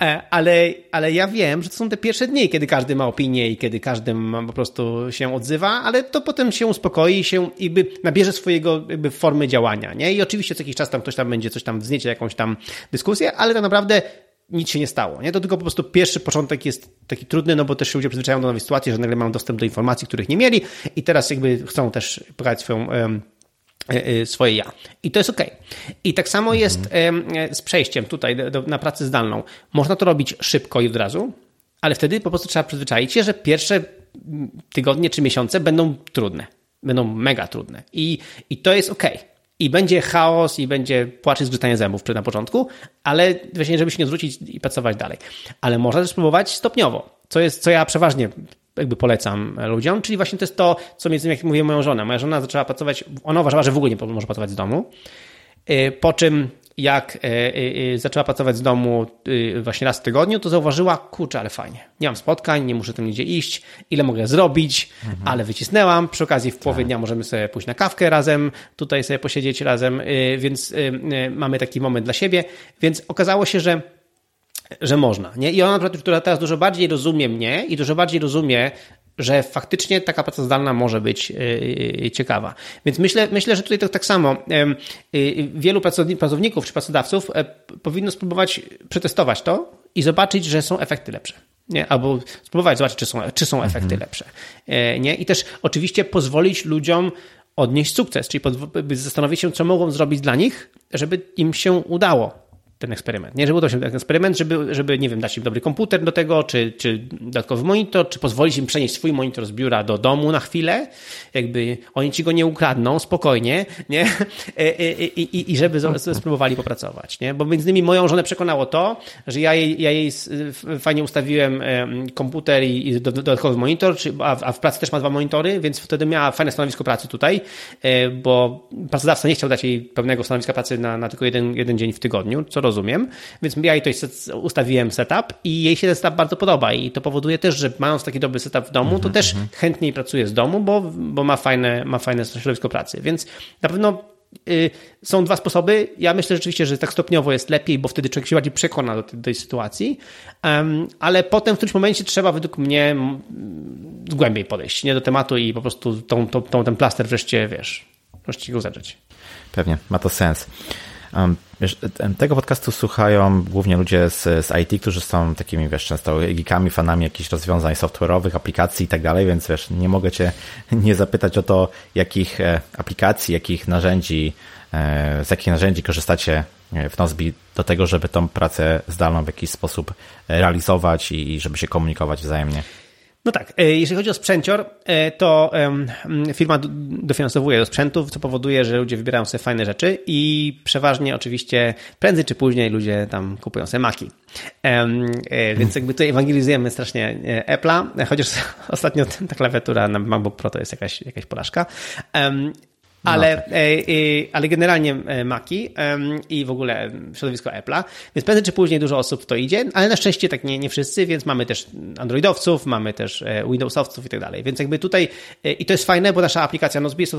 E, ale, ale ja wiem, że to są te pierwsze dni, kiedy każdy ma opinię i kiedy każdy ma, po prostu się odzywa, ale to potem się uspokoi się i jakby nabierze swojego jakby formy działania, nie? I oczywiście co jakiś czas tam ktoś tam będzie coś tam wzniecie jakąś tam dyskusję, ale tak naprawdę nic się nie stało. Nie? To tylko po prostu pierwszy początek jest taki trudny, no bo też się ludzie przyzwyczajają do nowej sytuacji, że nagle mają dostęp do informacji, których nie mieli i teraz jakby chcą też pokazać swoją swoje ja. I to jest ok. I tak samo mhm. jest z przejściem tutaj na pracę zdalną. Można to robić szybko i od razu, ale wtedy po prostu trzeba przyzwyczaić się, że pierwsze tygodnie czy miesiące będą trudne. Będą mega trudne. I, i to jest ok i będzie chaos i będzie płacz i zgrzytanie zębów na początku, ale właśnie, żeby się nie zwrócić i pracować dalej. Ale można też spróbować stopniowo, co jest, co ja przeważnie jakby polecam ludziom, czyli właśnie to jest to, co między innymi, jak mówię moją żonę. Moja żona zaczęła pracować, ona uważała, że w ogóle nie może pracować z domu, y, po czym jak e, e, e, zaczęła pracować z domu właśnie raz w tygodniu, to zauważyła, kurczę, ale fajnie. Nie mam spotkań, nie muszę tam nigdzie iść, ile mogę zrobić, mhm. ale wycisnęłam. Przy okazji w połowie tak. dnia możemy sobie pójść na kawkę razem, tutaj sobie posiedzieć razem, więc mamy taki moment dla siebie. Więc okazało się, że że można. Nie? I ona, która teraz dużo bardziej rozumie mnie i dużo bardziej rozumie że faktycznie taka praca zdalna może być e, e, ciekawa. Więc myślę, myślę że tutaj to tak samo e, wielu pracowników czy pracodawców powinno spróbować przetestować to i zobaczyć, że są efekty lepsze. Nie? Albo spróbować zobaczyć, czy są, czy są efekty mhm. lepsze. Nie? I też oczywiście pozwolić ludziom odnieść sukces, czyli zastanowić się, co mogą zrobić dla nich, żeby im się udało ten eksperyment. Nie, żeby to się ten eksperyment, żeby, żeby, nie wiem, dać im dobry komputer do tego, czy, czy dodatkowy monitor, czy pozwolić im przenieść swój monitor z biura do domu na chwilę, jakby oni ci go nie ukradną, spokojnie, nie? I, e, e, i, i, i żeby spróbowali popracować, nie? Bo między innymi moją żonę przekonało to, że ja jej, ja jej fajnie ustawiłem komputer i, dodatkowy monitor, czy, a, a w pracy też ma dwa monitory, więc wtedy miała fajne stanowisko pracy tutaj, e, bo pracodawca nie chciał dać jej pełnego stanowiska pracy na, na tylko jeden, jeden dzień w tygodniu, co rozumiem, więc ja jej to ustawiłem setup i jej się ten setup bardzo podoba i to powoduje też, że mając taki dobry setup w domu, to mm -hmm. też chętniej pracuje z domu, bo, bo ma, fajne, ma fajne środowisko pracy, więc na pewno y, są dwa sposoby. Ja myślę rzeczywiście, że tak stopniowo jest lepiej, bo wtedy człowiek się bardziej przekona do tej, tej sytuacji, um, ale potem w którymś momencie trzeba według mnie głębiej podejść nie do tematu i po prostu tą, tą, tą ten plaster wreszcie, wiesz, wreszcie go zadrzeć. Pewnie, ma to sens. Wiesz, tego podcastu słuchają głównie ludzie z, z IT, którzy są takimi, wiesz, często geekami, fanami jakichś rozwiązań software'owych, aplikacji i tak dalej, więc wiesz, nie mogę cię nie zapytać o to, jakich e, aplikacji, jakich narzędzi, e, z jakich narzędzi korzystacie w Nozbi do tego, żeby tą pracę zdalną w jakiś sposób realizować i żeby się komunikować wzajemnie. No tak, e, jeżeli chodzi o sprzęcior, e, to firma dofinansowuje do sprzętów, co powoduje, że ludzie wybierają sobie fajne rzeczy i przeważnie oczywiście prędzej czy później ludzie tam kupują sobie Maki. E, więc jakby tutaj ewangelizujemy strasznie Apple'a, chociaż ostatnio ta klawiatura na MacBook Pro to jest jakaś, jakaś porażka. Ale, no tak. E, e, ale generalnie e, Maki i w ogóle środowisko Apple'a, więc prędzej czy później dużo osób w to idzie, ale na szczęście tak nie, nie wszyscy, więc mamy też Androidowców, mamy też Windowsowców i tak dalej. Więc jakby tutaj, i to jest fajne, bo nasza aplikacja Nozbe jest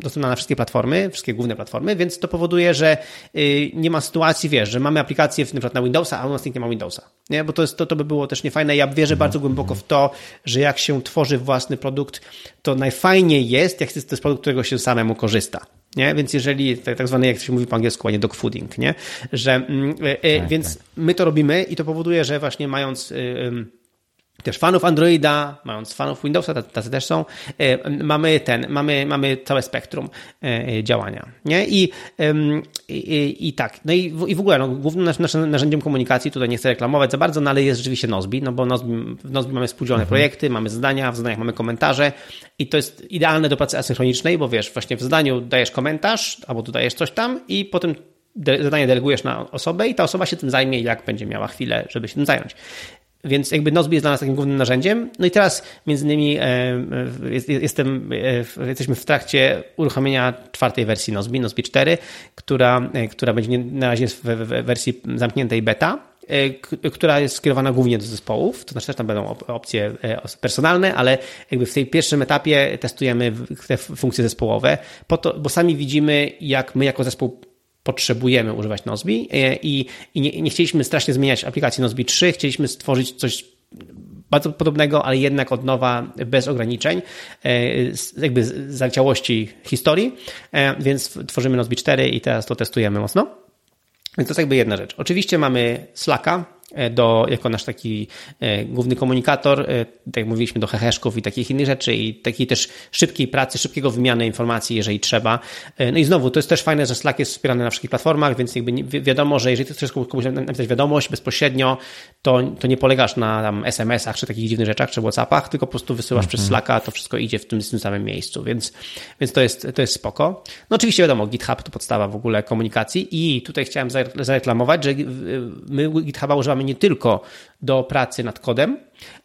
dostępna na wszystkie platformy, wszystkie główne platformy, więc to powoduje, że nie ma sytuacji, wiesz, że mamy aplikację na przykład na Windowsa, a u nas nikt nie ma Windowsa. Nie? Bo to, jest, to, to by było też niefajne. Ja wierzę bardzo głęboko w to, że jak się tworzy własny produkt, to najfajniej jest, jak to jest produkt, którego się samemu korzysta. Nie? Więc jeżeli, tak, tak zwany, jak się mówi po angielsku, a nie dogfooding, nie? Że, e, e, tak, więc tak. my to robimy i to powoduje, że właśnie mając y, też fanów Androida, mając fanów Windowsa, tacy też są, e, mamy ten, mamy, mamy całe spektrum e, działania, nie? I, i, i tak, no i, i w ogóle, no, głównym naszym narzędziem komunikacji, tutaj nie chcę reklamować za bardzo, no ale jest rzeczywiście Nozbi, no bo Nozbi, w Nozbi mamy współdzielone mhm. projekty, mamy zadania, w zadaniach mamy komentarze i to jest idealne do pracy asynchronicznej, bo wiesz, właśnie w zadaniu dajesz komentarz, albo tu dajesz coś tam i potem zadanie delegujesz na osobę i ta osoba się tym zajmie, jak będzie miała chwilę, żeby się tym zająć. Więc jakby Nozbi jest dla nas takim głównym narzędziem. No i teraz między innymi e, jest, jestem, e, jesteśmy w trakcie uruchomienia czwartej wersji Nozbi, Nozbi 4, która, e, która będzie na razie w wersji zamkniętej beta która jest skierowana głównie do zespołów, to znaczy też tam będą opcje personalne, ale jakby w tej pierwszym etapie testujemy te funkcje zespołowe, po to, bo sami widzimy, jak my jako zespół potrzebujemy używać Nozbi i, i nie, nie chcieliśmy strasznie zmieniać aplikacji Nozbi 3, chcieliśmy stworzyć coś bardzo podobnego, ale jednak od nowa, bez ograniczeń, jakby zaleciałości historii, więc tworzymy Nozbi 4 i teraz to testujemy mocno. Więc to jest jakby jedna rzecz. Oczywiście mamy Slacka, E, do, jako nasz taki e, główny komunikator, e, tak jak mówiliśmy, do heheszków i takich innych rzeczy i takiej też szybkiej pracy, szybkiego wymiany informacji, jeżeli trzeba. No i znowu, to jest też fajne, że Slack jest wspierany na wszystkich platformach, więc jakby wiadomo, że jeżeli chcesz komuś napisać wiadomość bezpośrednio, to, to nie polegasz na tam SMS-ach czy takich dziwnych rzeczach, czy WhatsAppach, tylko po prostu wysyłasz przez mhm. Slacka, to wszystko idzie w tym, w tym samym miejscu, więc, więc to, jest, to jest spoko. No oczywiście wiadomo, GitHub to podstawa w ogóle komunikacji i tutaj chciałem zareklamować, że my GitHuba używamy nie tylko do pracy nad kodem,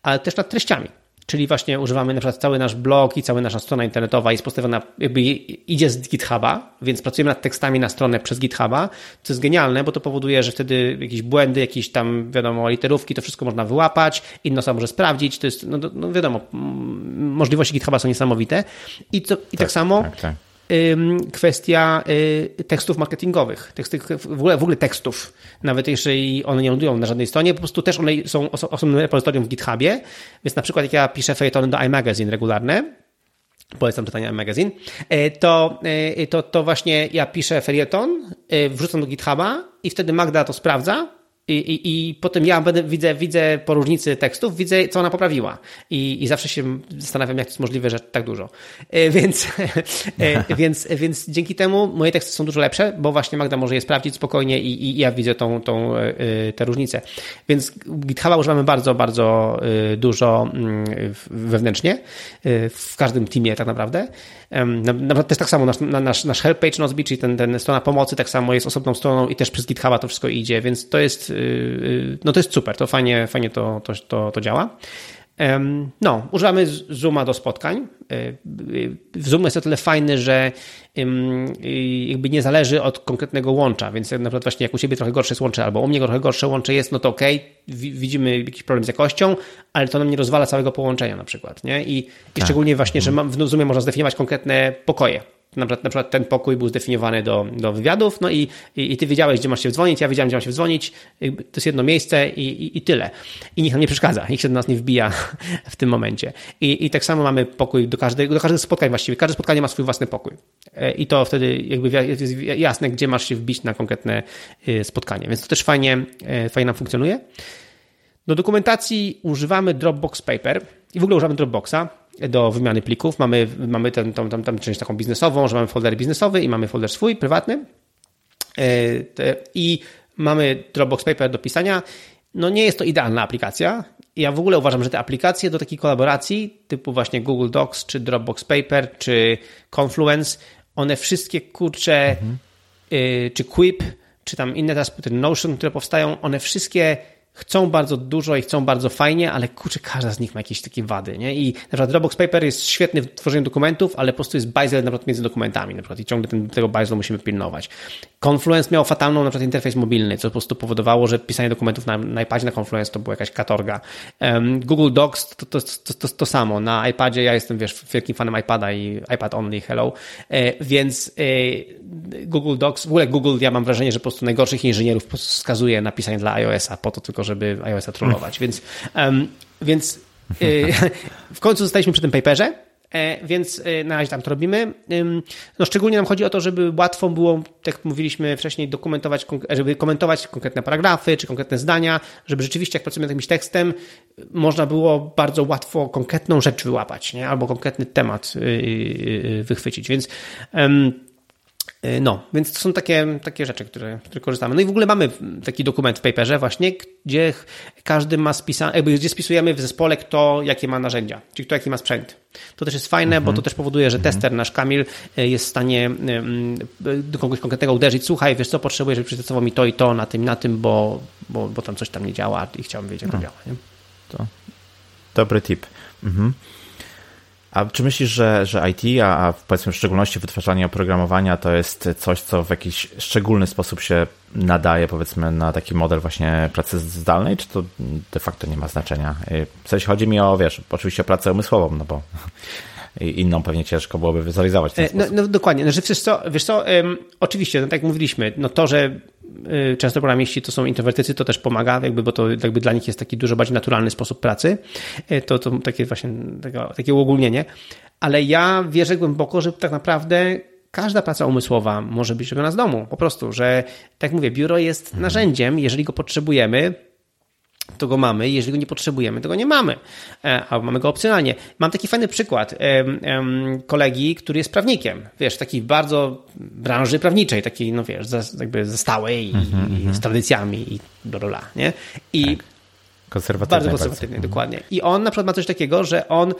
ale też nad treściami. Czyli właśnie używamy na przykład cały nasz blog i cała nasza strona internetowa jest postawiona, jakby idzie z GitHuba, więc pracujemy nad tekstami na stronę przez GitHuba, co jest genialne, bo to powoduje, że wtedy jakieś błędy, jakieś tam, wiadomo, literówki, to wszystko można wyłapać, inna osoba może sprawdzić, to jest, no, no wiadomo, możliwości GitHuba są niesamowite. I, to, i tak, tak samo tak, tak kwestia y, tekstów marketingowych, teksty, w, ogóle, w ogóle tekstów, nawet jeżeli one nie lądują na żadnej stronie, po prostu też one są osobnym repozytorium w GitHubie, więc na przykład jak ja piszę felietony do iMagazine regularne, polecam czytanie iMagazine, e, to, e, to, to właśnie ja piszę felieton, e, wrzucam do GitHuba i wtedy Magda to sprawdza, i, i, I potem ja będę, widzę, widzę po różnicy tekstów, widzę, co ona poprawiła. I, I zawsze się zastanawiam, jak to jest możliwe, że tak dużo. E, więc, e, więc, więc dzięki temu moje teksty są dużo lepsze, bo właśnie Magda może je sprawdzić spokojnie i, i ja widzę tą, tą, e, tę różnicę. Więc GitHuba używamy bardzo, bardzo dużo mm, wewnętrznie, w każdym teamie tak naprawdę. Nawet też tak samo nasz, nasz, nasz help page Nozbe, czyli ten, ten strona pomocy, tak samo jest osobną stroną i też przez GitHuba to wszystko idzie, więc to jest, y, y, no to jest super, to fajnie, fajnie to, to, to, to działa. No, używamy Zooma do spotkań. E, Zoom jest o tyle fajny, że jakby nie zależy od konkretnego łącza, więc na przykład właśnie jak u Ciebie trochę gorsze jest łącze, albo u mnie trochę gorsze łącze jest, no to ok, widzimy jakiś problem z jakością, ale to nam nie rozwala całego połączenia na przykład, nie? I, tak. i szczególnie właśnie, że w Zoomie można zdefiniować konkretne pokoje, na przykład, na przykład ten pokój był zdefiniowany do, do wywiadów, no i, i, i, ty wiedziałeś, gdzie masz się dzwonić, ja wiedziałem, gdzie mam się dzwonić, to jest jedno miejsce i, i, i, tyle. I nikt nam nie przeszkadza, nikt się do nas nie wbija w tym momencie. I, i tak samo mamy pokój do każdego, do każdego spotkań właściwie. Każde spotkanie ma swój własny pokój. E, I to wtedy jakby jest jasne, gdzie masz się wbić na konkretne y, spotkanie. Więc to też fajnie, e, fajnie nam funkcjonuje. Do dokumentacji używamy Dropbox Paper i w ogóle używamy Dropboxa do wymiany plików. Mamy, mamy tę tam, tam, tam część taką biznesową, że mamy folder biznesowy i mamy folder swój, prywatny. E, I mamy Dropbox Paper do pisania. No nie jest to idealna aplikacja. Ja w ogóle uważam, że te aplikacje do takiej kolaboracji, typu właśnie Google Docs, czy Dropbox Paper, czy Confluence, one wszystkie kurcze, mhm. czy Quip, czy tam inne teraz, ten Notion, które powstają, one wszystkie chcą bardzo dużo i chcą bardzo fajnie, ale kurczę, każda z nich ma jakieś takie wady, nie? I na przykład Dropbox Paper jest świetny w tworzeniu dokumentów, ale po prostu jest bajzel na przykład między dokumentami, na przykład i ciągle ten, tego bajzlu musimy pilnować. Confluence miał fatalną na przykład interfejs mobilny, co po prostu powodowało, że pisanie dokumentów na, na iPadzie na Confluence to była jakaś katorga. Um, Google Docs to, to, to, to, to samo. Na iPadzie ja jestem, wiesz, wielkim fanem iPada i iPad only, hello. E, więc e, Google Docs, w ogóle Google, ja mam wrażenie, że po prostu najgorszych inżynierów wskazuje na pisanie dla iOS-a po to tylko, żeby iOS-a trollować. Więc, um, więc y, w końcu zostaliśmy przy tym paperze, e, więc e, na razie tam to robimy. No, szczególnie nam chodzi o to, żeby łatwo było, tak mówiliśmy wcześniej, dokumentować, żeby komentować konkretne paragrafy czy konkretne zdania, żeby rzeczywiście, jak pracujemy nad jakimś tekstem, można było bardzo łatwo konkretną rzecz wyłapać, nie? albo konkretny temat y, y, wychwycić. Więc no, więc to są takie, takie rzeczy, które, które korzystamy. No i w ogóle mamy taki dokument w paperze właśnie, gdzie każdy ma spisane, gdzie spisujemy w zespole kto jakie ma narzędzia, czyli kto jaki ma sprzęt. To też jest fajne, mhm. bo to też powoduje, że mhm. tester nasz Kamil e, jest w stanie do kogoś konkretnego uderzyć, słuchaj, wiesz co, potrzebuję, żeby przetestował mi to i to na tym, na tym, bo, bo, bo tam coś tam nie działa i chciałbym wiedzieć, jak to no. działa. Nie? To dobry tip. Mhm. A czy myślisz, że, że IT, a, a powiedzmy w szczególności wytwarzanie oprogramowania to jest coś, co w jakiś szczególny sposób się nadaje powiedzmy na taki model właśnie pracy zdalnej, czy to de facto nie ma znaczenia? W sensie chodzi mi o, wiesz, oczywiście o pracę umysłową, no bo inną pewnie ciężko byłoby wizualizować. E, no, no, dokładnie. Znaczy, wiesz co, wiesz co um, oczywiście, no, tak jak mówiliśmy, no to, że często programiści to są introwertycy, to też pomaga, jakby, bo to jakby dla nich jest taki dużo bardziej naturalny sposób pracy. E, to, to takie właśnie takie, takie uogólnienie. Ale ja wierzę głęboko, że tak naprawdę każda praca umysłowa może być robiona z domu. Po prostu, że tak jak mówię, biuro jest mhm. narzędziem, jeżeli go potrzebujemy, to go mamy, jeżeli go nie potrzebujemy, to go nie mamy, e, albo mamy go opcjonalnie. Mam taki fajny przykład kolegi, który jest prawnikiem, wiesz, takiej bardzo branży prawniczej, takiej, no wiesz, jakby ze stałej mm -hmm, i, i, mhm. z tradycjami i bla, nie? I tak. Konserwatywnej. Bardzo konserwatywnej, dokładnie. I on na przykład ma coś takiego, że on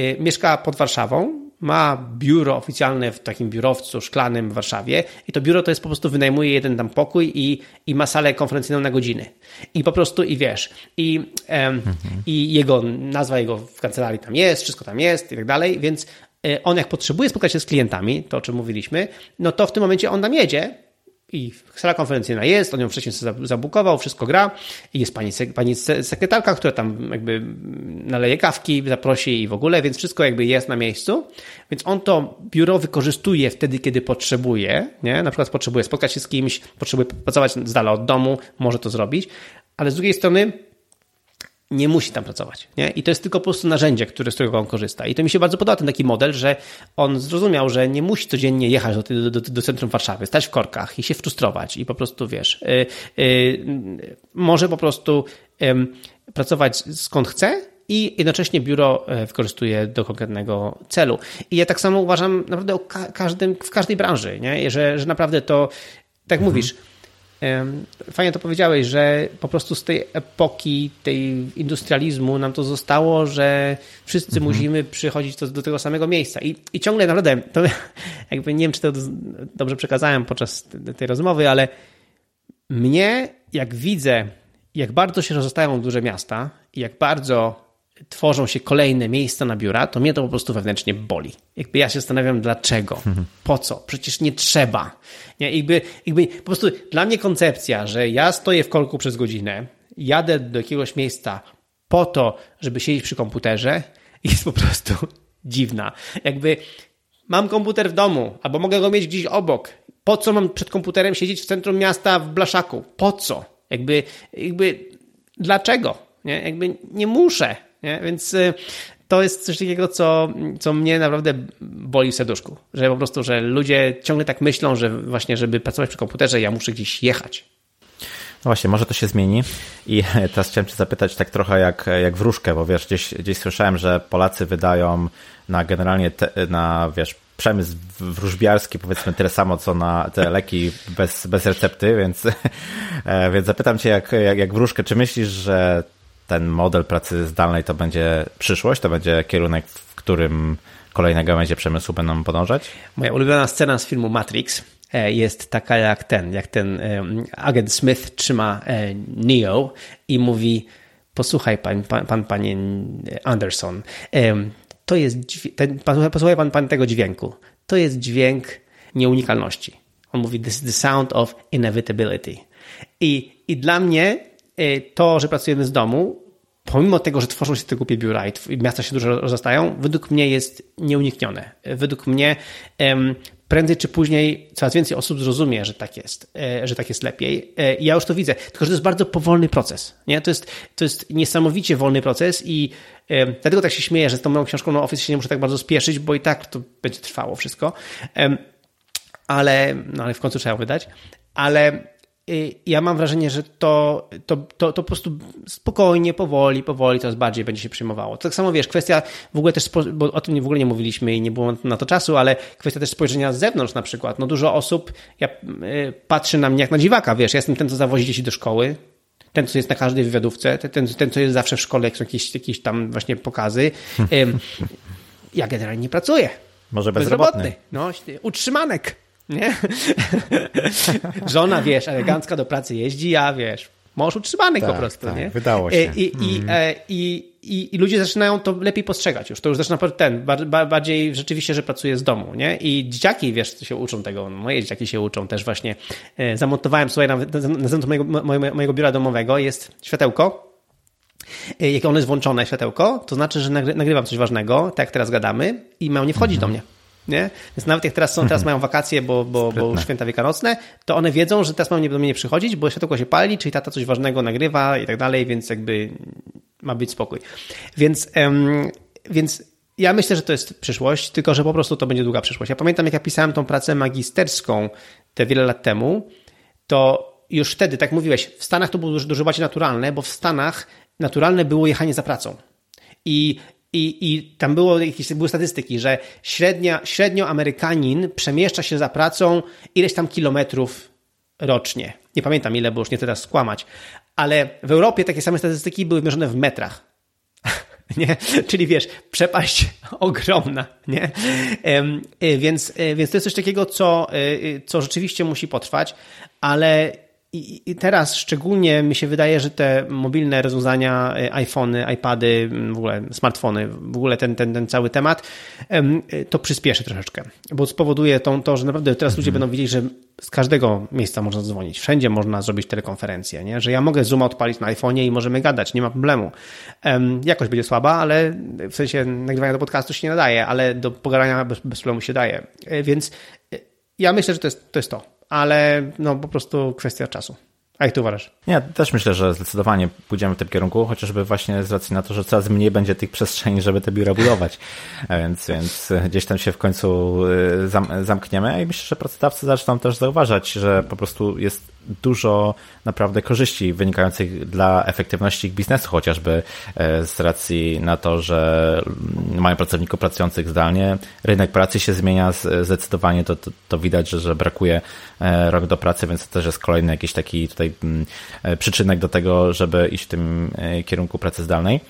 y, mieszka pod Warszawą, ma biuro oficjalne w takim biurowcu szklanym w Warszawie i to biuro to jest po prostu wynajmuje jeden tam pokój i, i ma salę konferencyjną na godziny. I po prostu, i wiesz, i, mhm. i jego, nazwa jego w kancelarii tam jest, wszystko tam jest i tak dalej, więc y, on jak potrzebuje spotkać się z klientami, to o czym mówiliśmy, no to w tym momencie on tam jedzie, i sala konferencyjna jest, on ją wcześniej sobie zabukował, wszystko gra. I jest pani, pani sekretarka, która tam jakby naleje kawki, zaprosi i w ogóle, więc wszystko jakby jest na miejscu, więc on to biuro wykorzystuje wtedy, kiedy potrzebuje, nie? na przykład potrzebuje spotkać się z kimś, potrzebuje pracować z dala od domu, może to zrobić, ale z drugiej strony nie musi tam pracować. Nie? I to jest tylko po prostu narzędzie, które, z którego on korzysta. I to mi się bardzo podoba ten taki model, że on zrozumiał, że nie musi codziennie jechać do, do, do centrum Warszawy, stać w korkach i się frustrować i po prostu, wiesz, yy, yy, może po prostu yy, pracować skąd chce, i jednocześnie biuro e, wykorzystuje do konkretnego celu. I ja tak samo uważam naprawdę o każdym, w każdej branży, nie? Że, że naprawdę to, tak mhm. mówisz, Fajnie to powiedziałeś, że po prostu z tej epoki, tej industrializmu nam to zostało, że wszyscy mhm. musimy przychodzić do, do, tego samego miejsca. I, I ciągle naprawdę, to jakby nie wiem, czy to dobrze przekazałem podczas tej rozmowy, ale mnie, jak widzę, jak bardzo się rozstają duże miasta i jak bardzo tworzą się kolejne miejsca na biura, to mnie to po prostu wewnętrznie boli. Jakby ja się zastanawiam, dlaczego, mhm. po co, przecież nie trzeba. Nie? Jakby, jakby po prostu dla mnie koncepcja, że ja stoję w kolku przez godzinę, jadę do jakiegoś miejsca po to, żeby siedzieć przy komputerze, jest po prostu dziwna. Jakby mam komputer w domu, albo mogę go mieć gdzieś obok. Po co mam przed komputerem siedzieć w centrum miasta w Blaszaku? Po co? Jakby, jakby dlaczego? Nie? Jakby nie muszę. Nie? Więc y, to jest coś takiego, co, co mnie naprawdę boli w serduszku. Że po prostu, że ludzie ciągle tak myślą, że właśnie, żeby pracować przy komputerze, ja muszę gdzieś jechać. No właśnie, może to się zmieni. I teraz chciałem Cię zapytać tak trochę jak, jak wróżkę, bo wiesz, gdzieś, gdzieś słyszałem, że Polacy wydają na generalnie te, na, wiesz, przemysł wróżbiarski, powiedzmy tyle samo, co na te leki bez, bez recepty, więc, e, więc zapytam Cię jak, jak, jak wróżkę, czy myślisz, że ten model pracy zdalnej to będzie przyszłość, to będzie kierunek, w którym kolejne gałęzie przemysłu będą podążać? Moja ulubiona scena z filmu Matrix e, jest taka jak ten, jak ten e, agent Smith trzyma e, Neo i mówi posłuchaj pan, pan, pan panie Anderson, to jest, ten, posłuchaj pan, pan tego dźwięku, to jest dźwięk nieunikalności. On mówi this is the sound of inevitability. I, i dla mnie to, że pracujemy z domu, pomimo tego, że tworzą się te głupie biura i miasta się dużo rozrastają, według mnie jest nieuniknione. Według mnie prędzej czy później coraz więcej osób zrozumie, że tak jest, e, że tak jest lepiej. Ja już to widzę, tylko że to jest bardzo powolny proces. Nie? To, jest, to jest niesamowicie wolny proces i dlatego tak się śmieję, że z tą moją książką na Office się nie muszę tak bardzo spieszyć, bo i tak to będzie trwało wszystko. Ale, no ale w końcu trzeba wydać. Ale ja mam wrażenie, że to, to, to, to po prostu spokojnie, powoli, powoli coraz bardziej będzie się przyjmowało. To tak samo wiesz, kwestia w ogóle też, bo o tym w ogóle nie mówiliśmy i nie było na to czasu, ale kwestia też spojrzenia z zewnątrz na przykład. No dużo osób ja, y, patrzy na mnie jak na dziwaka, wiesz, ja jestem ten, co zawozi dzieci do szkoły, ten, co jest na każdej wywiadówce, ten, ten co jest zawsze w szkole, jak są jakieś, jakieś tam właśnie pokazy. ja generalnie nie pracuję. Może bezrobotny. bezrobotny. No, utrzymanek. Nie? Żona, wiesz, elegancka do pracy jeździ, a wiesz, mąż utrzymany tak, po prostu, tak, nie? wydało się. I, i, mm. i, i, I, ludzie zaczynają to lepiej postrzegać już. To już zaczyna ten, bardziej rzeczywiście, że pracuje z domu, nie? I dzieciaki, wiesz, się uczą tego. Moje dzieciaki się uczą też właśnie. Zamontowałem, słuchaj, na, na zewnątrz mojego, mojego, mojego biura domowego jest światełko, jak ono jest włączone, światełko, to znaczy, że nagrywam coś ważnego, tak jak teraz gadamy i mają nie wchodzić mhm. do mnie. Nie? Więc nawet jak teraz są, teraz mają wakacje, bo, bo, bo święta wielkanocne, to one wiedzą, że teraz mają do mnie nie przychodzić, bo światełko się pali, czyli tata coś ważnego nagrywa i tak dalej, więc jakby ma być spokój. Więc, um, więc ja myślę, że to jest przyszłość, tylko że po prostu to będzie długa przyszłość. Ja pamiętam, jak ja pisałem tą pracę magisterską te wiele lat temu, to już wtedy, tak mówiłeś, w Stanach to było dużo bardziej naturalne, bo w Stanach naturalne było jechanie za pracą. I i, I tam było jakieś, były statystyki, że średnia, średnio Amerykanin przemieszcza się za pracą ileś tam kilometrów rocznie. Nie pamiętam ile, bo już nie teraz skłamać. Ale w Europie takie same statystyki były mierzone w metrach. nie? Czyli wiesz, przepaść ogromna, nie? Y, więc, y, więc to jest coś takiego, co, y, co rzeczywiście musi potrwać, ale i, I, teraz szczególnie mi się wydaje, że te mobilne rozwiązania, e, iPhony, iPady, w ogóle smartfony, w ogóle ten, ten, ten cały temat, to przyspieszy troszeczkę, bo spowoduje to, to że naprawdę teraz ludzie mhm. będą widzieć, że z każdego miejsca można dzwonić, wszędzie można zrobić telekonferencję, nie? że ja mogę Zoom odpalić na iPhone'ie i możemy gadać, nie ma problemu. Jakość będzie słaba, ale w sensie nagrywania do podcastu się nie nadaje, ale do pogadania bez, bez problemu się daje. E, więc e, ja myślę, że to jest to. Jest to ale no po prostu kwestia czasu. A jak ty uważasz? Ja też myślę, że zdecydowanie pójdziemy w tym kierunku, chociażby właśnie z racji na to, że coraz mniej będzie tych przestrzeni, żeby te biura budować. Więc, więc gdzieś tam się w końcu y, zamkniemy i myślę, że pracodawcy zaczną też zauważać, że po prostu jest dużo naprawdę korzyści wynikających dla efektywności ich biznesu, chociażby e, z racji na to, że mają pracowników pracujących zdalnie. Rynek pracy się zmienia zdecydowanie, to, to, to widać, że, że brakuje e, rok do pracy, więc to też jest kolejny jakiś taki tutaj mm, e, przyczynek do tego, żeby iść w tym kierunku pracy zdalnej.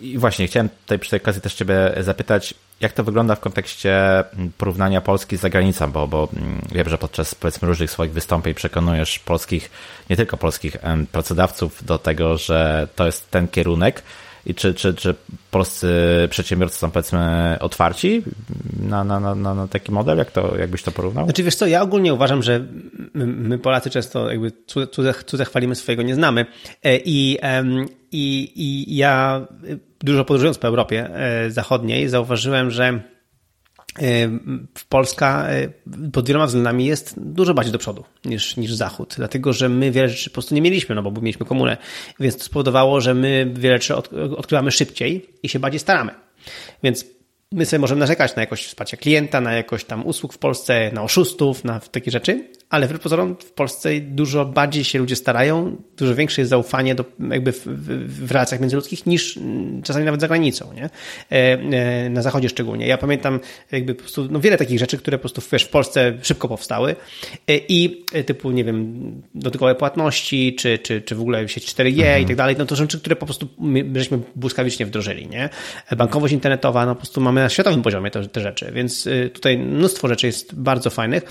I właśnie chciałem tutaj przy tej okazji też Ciebie zapytać, jak to wygląda w kontekście mm, porównania Polski z zagranicą, bo, bo mm, wiem, że podczas powiedzmy różnych swoich wystąpień przekonujesz polskich, nie tylko polskich pracodawców do tego, że to jest ten kierunek, i czy, czy, czy polscy przedsiębiorcy są powiedzmy otwarci na, na, na, na taki model? Jak to, jakbyś to porównał? Znaczy wiesz co, ja ogólnie uważam, że my, my Polacy często jakby cudze, cudze chwalimy, swojego nie znamy e, i, i, i ja dużo podróżując po Europie e, Zachodniej zauważyłem, że Polska e, pod wieloma względami jest dużo bardziej do przodu niż, niż Zachód, dlatego że my wiele rzeczy po prostu nie mieliśmy, no bo mieliśmy komunę, więc to spowodowało, że my wiele rzeczy odkrywamy szybciej i się bardziej staramy. Więc my sobie możemy narzekać na jakość wsparcia klienta, na jakość tam usług w Polsce, na oszustów, na takie rzeczy, ale wbrew pozorom w Polsce dużo bardziej się ludzie starają, dużo większe jest zaufanie do, jakby w, w, w relacjach międzyludzkich niż czasami nawet za granicą, nie? E, e, na zachodzie szczególnie. Ja pamiętam jakby po prostu no wiele takich rzeczy, które po prostu wiesz, w Polsce szybko powstały e, i typu, nie wiem, dotykowe płatności, czy, czy, czy w ogóle sieć 4G mhm. i tak dalej, no to rzeczy, które po prostu my, żeśmy błyskawicznie wdrożyli, nie? Bankowość internetowa, no po prostu mamy na światowym poziomie te, te rzeczy, więc tutaj mnóstwo rzeczy jest bardzo fajnych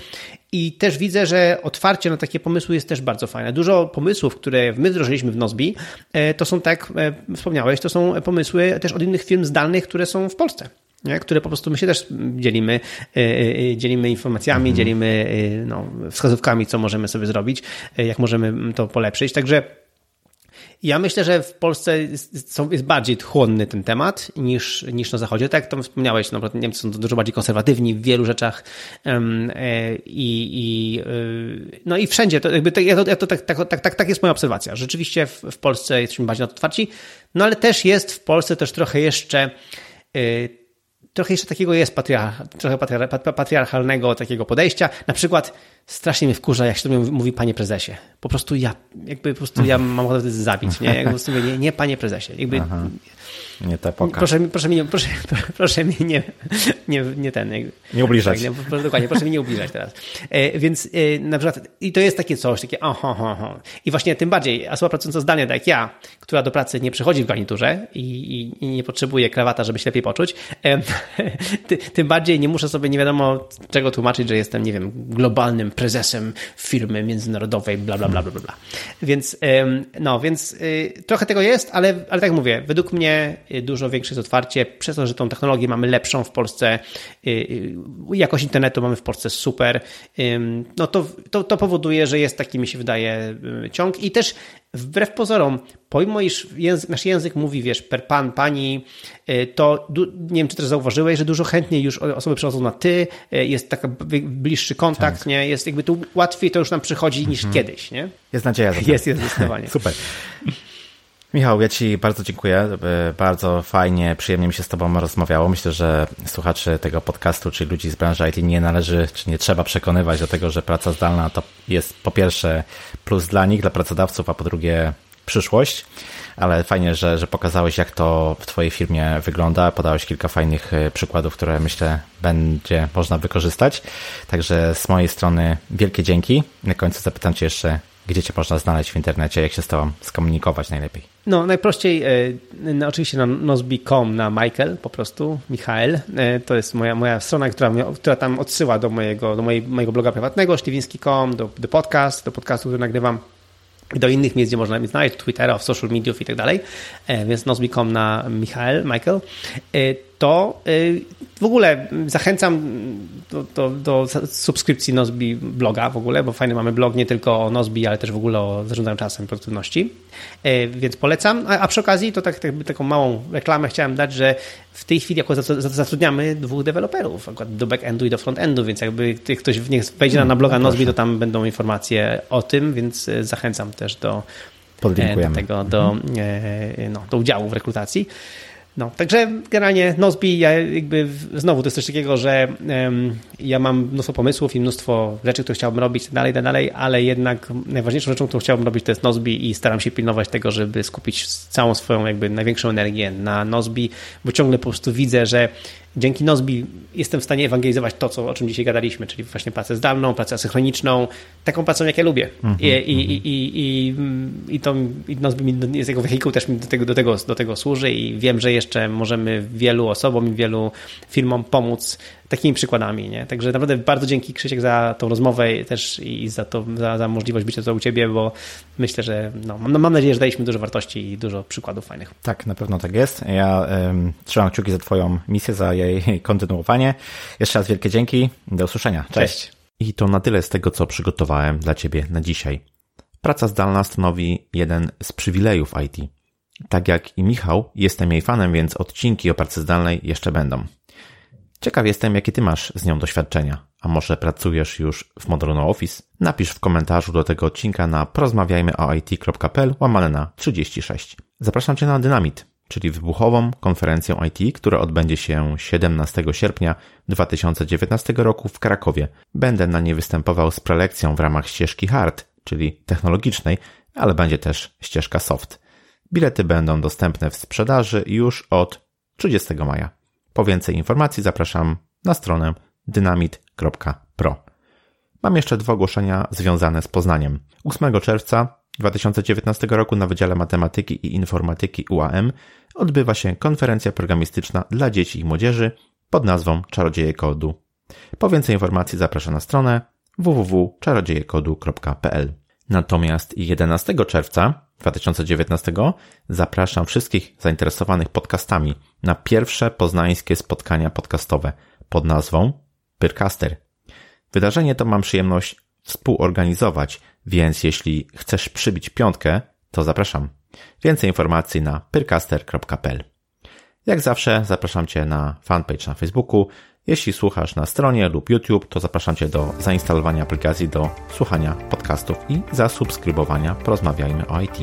i też widzę, że otwarcie na takie pomysły jest też bardzo fajne. Dużo pomysłów, które my wdrożyliśmy w Nozbi, e, to są, tak e, wspomniałeś, to są pomysły też od innych firm zdalnych, które są w Polsce. Nie? które po prostu my się też dzielimy, e, dzielimy informacjami, mhm. dzielimy no, wskazówkami, co możemy sobie zrobić, jak możemy to polepszyć. Także ja myślę, że w Polsce jest, jest, bardziej chłonny ten temat niż, niż na Zachodzie. Tak jak to wspomniałeś, no, Niemcy są dużo bardziej konserwatywni w wielu rzeczach um, i, i, y, no i wszędzie. To jakby, ja to, ja to tak, tak, tak, tak, tak jest moja obserwacja. Rzeczywiście w, w Polsce jesteśmy bardziej na to otwarci, no ale też jest w Polsce też trochę jeszcze y, trochę jeszcze takiego jest patriarcha, trochę patriarchalnego takiego podejścia. Na przykład strasznie mnie wkurza, jak się to mówi panie prezesie. Po prostu ja, jakby po prostu ja mam ochotę zabić, nie? Jak po prostu mówię, nie, nie panie prezesie. Jakby, Aha. Nie ta epoka. Proszę, proszę, mi, proszę, proszę mi nie, nie, nie ten. Nie ubliżać. Tak, nie, dokładnie, proszę mi nie ubliżać teraz. E, więc e, na przykład, i to jest takie coś, takie oho, oho, oho. I właśnie tym bardziej osoba pracująca zdalnie, tak jak ja, która do pracy nie przychodzi w garniturze i, i, i nie potrzebuje krawata, żeby się lepiej poczuć, e, tym bardziej nie muszę sobie nie wiadomo czego tłumaczyć, że jestem, nie wiem, globalnym prezesem firmy międzynarodowej, bla, bla, bla, bla, bla. Więc, no, więc y, trochę tego jest, ale, ale tak mówię, według mnie y, dużo większe jest otwarcie, przez to, że tą technologię mamy lepszą w Polsce, y, jakość internetu mamy w Polsce super, no to, to, to powoduje, że jest taki, mi się wydaje, ciąg i też wbrew pozorom, pomimo iż język, nasz język mówi, wiesz, per pan, pani, y, to nie wiem, czy też zauważyłeś, że dużo chętniej już osoby przechodzą na ty, y, jest taki bliższy kontakt, tak. nie? Jest jakby tu łatwiej to już nam przychodzi niż mhm. kiedyś, nie? Jest nadzieja. Jest, jest zdecydowanie. Super. Michał, ja Ci bardzo dziękuję. Bardzo fajnie, przyjemnie mi się z Tobą rozmawiało. Myślę, że słuchaczy tego podcastu, czy ludzi z branży IT nie należy, czy nie trzeba przekonywać do tego, że praca zdalna to jest po pierwsze plus dla nich, dla pracodawców, a po drugie przyszłość. Ale fajnie, że, że pokazałeś, jak to w Twojej firmie wygląda. Podałeś kilka fajnych e, przykładów, które myślę będzie można wykorzystać. Także z mojej strony wielkie dzięki. Na końcu zapytam Cię jeszcze, gdzie Cię można znaleźć w internecie, jak się z Tobą skomunikować najlepiej? No, najprościej no, oczywiście na nozbi.com na Michael, po prostu, Michael. E, to jest moja, moja strona, która, która tam odsyła do mojego, do mojej, mojego bloga prywatnego, śliwiński.com, do, do podcast, do podcastu, który nagrywam do innych miejsc, gdzie można mnie znaleźć, Twittera, w social mediów i tak dalej, e, więc nozbi.com na Michael, Michael to y, w ogóle zachęcam do, do, do, subskrypcji Nozbi bloga w ogóle, bo fajny mamy blog nie tylko o Nozbi, ale też w ogóle o zarządzaniu czasem produktywności, y, więc polecam. A, a przy okazji to tak, tak, taką małą reklamę chciałem dać, że w tej chwili jako zatrudniamy dwóch deweloperów, akurat do backendu i do frontendu, więc jakby ktoś niech wejdzie na, na bloga no, Nozbi, to tam będą informacje o tym, więc y, zachęcam też do, do tego, do, mhm. no, do udziału w rekrutacji. No, także generalnie Nozbi, ja jakby znowu to jest coś takiego, że um, ja mam mnóstwo pomysłów i mnóstwo rzeczy, które chciałbym robić dalej, dalej, ale jednak najważniejszą rzeczą, którą chciałbym robić to jest Nozbi i staram się pilnować tego, żeby skupić całą swoją jakby największą energię na Nozbi, bo ciągle po prostu widzę, że dzięki Nozbi jestem w stanie ewangelizować to, co, o czym dzisiaj gadaliśmy, czyli właśnie pracę zdalną, pracę asynchroniczną, taką pracą, jak ja lubię. Mm -hmm, I, i, i, i, i, to i Nozbi jest jego wehikuł też mi do tego, do, tego, do tego służy i wiem, że jeszcze możemy wielu osobom i wielu firmom pomóc takimi przykładami, nie? Także naprawdę bardzo dzięki Krzysiek za tą rozmowę też i za, to, za, za możliwość bycia tu u Ciebie, bo myślę, że no, mam, mam nadzieję, że daliśmy dużo wartości i dużo przykładów fajnych. Tak, na pewno tak jest. Ja um, trzymam kciuki za Twoją misję, za jej kontynuowanie. Jeszcze raz wielkie dzięki. Do usłyszenia. Cześć. Cześć. I to na tyle z tego, co przygotowałem dla Ciebie na dzisiaj. Praca zdalna stanowi jeden z przywilejów IT. Tak jak i Michał, jestem jej fanem, więc odcinki o pracy zdalnej jeszcze będą. Ciekaw jestem, jakie ty masz z nią doświadczenia. A może pracujesz już w modelu no Office? Napisz w komentarzu do tego odcinka na porozmawiajmyoit.pl łamane na 36. Zapraszam Cię na Dynamit, czyli wybuchową konferencję IT, która odbędzie się 17 sierpnia 2019 roku w Krakowie. Będę na niej występował z prelekcją w ramach ścieżki hard, czyli technologicznej, ale będzie też ścieżka soft. Bilety będą dostępne w sprzedaży już od 30 maja. Po więcej informacji zapraszam na stronę dynamit.pro. Mam jeszcze dwa ogłoszenia związane z Poznaniem. 8 czerwca 2019 roku na Wydziale Matematyki i Informatyki UAM odbywa się konferencja programistyczna dla dzieci i młodzieży pod nazwą Czarodzieje Kodu. Po więcej informacji zapraszam na stronę www.czarodziejekodu.pl. Natomiast 11 czerwca 2019 zapraszam wszystkich zainteresowanych podcastami na pierwsze poznańskie spotkania podcastowe pod nazwą Pyrcaster. Wydarzenie to mam przyjemność współorganizować, więc jeśli chcesz przybić piątkę, to zapraszam. Więcej informacji na pyrcaster.pl. Jak zawsze zapraszam Cię na fanpage na Facebooku. Jeśli słuchasz na stronie lub YouTube, to zapraszam Cię do zainstalowania aplikacji do słuchania podcastów i zasubskrybowania Porozmawiajmy o IT.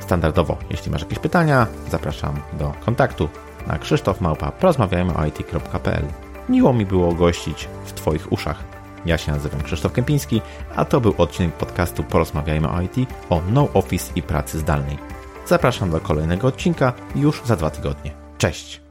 Standardowo, jeśli masz jakieś pytania, zapraszam do kontaktu na krzysztofmałpa porozmawiajmyoit.pl. Miło mi było gościć w Twoich uszach. Ja się nazywam Krzysztof Kępiński, a to był odcinek podcastu Porozmawiajmy o IT o No Office i pracy zdalnej. Zapraszam do kolejnego odcinka już za dwa tygodnie. Cześć!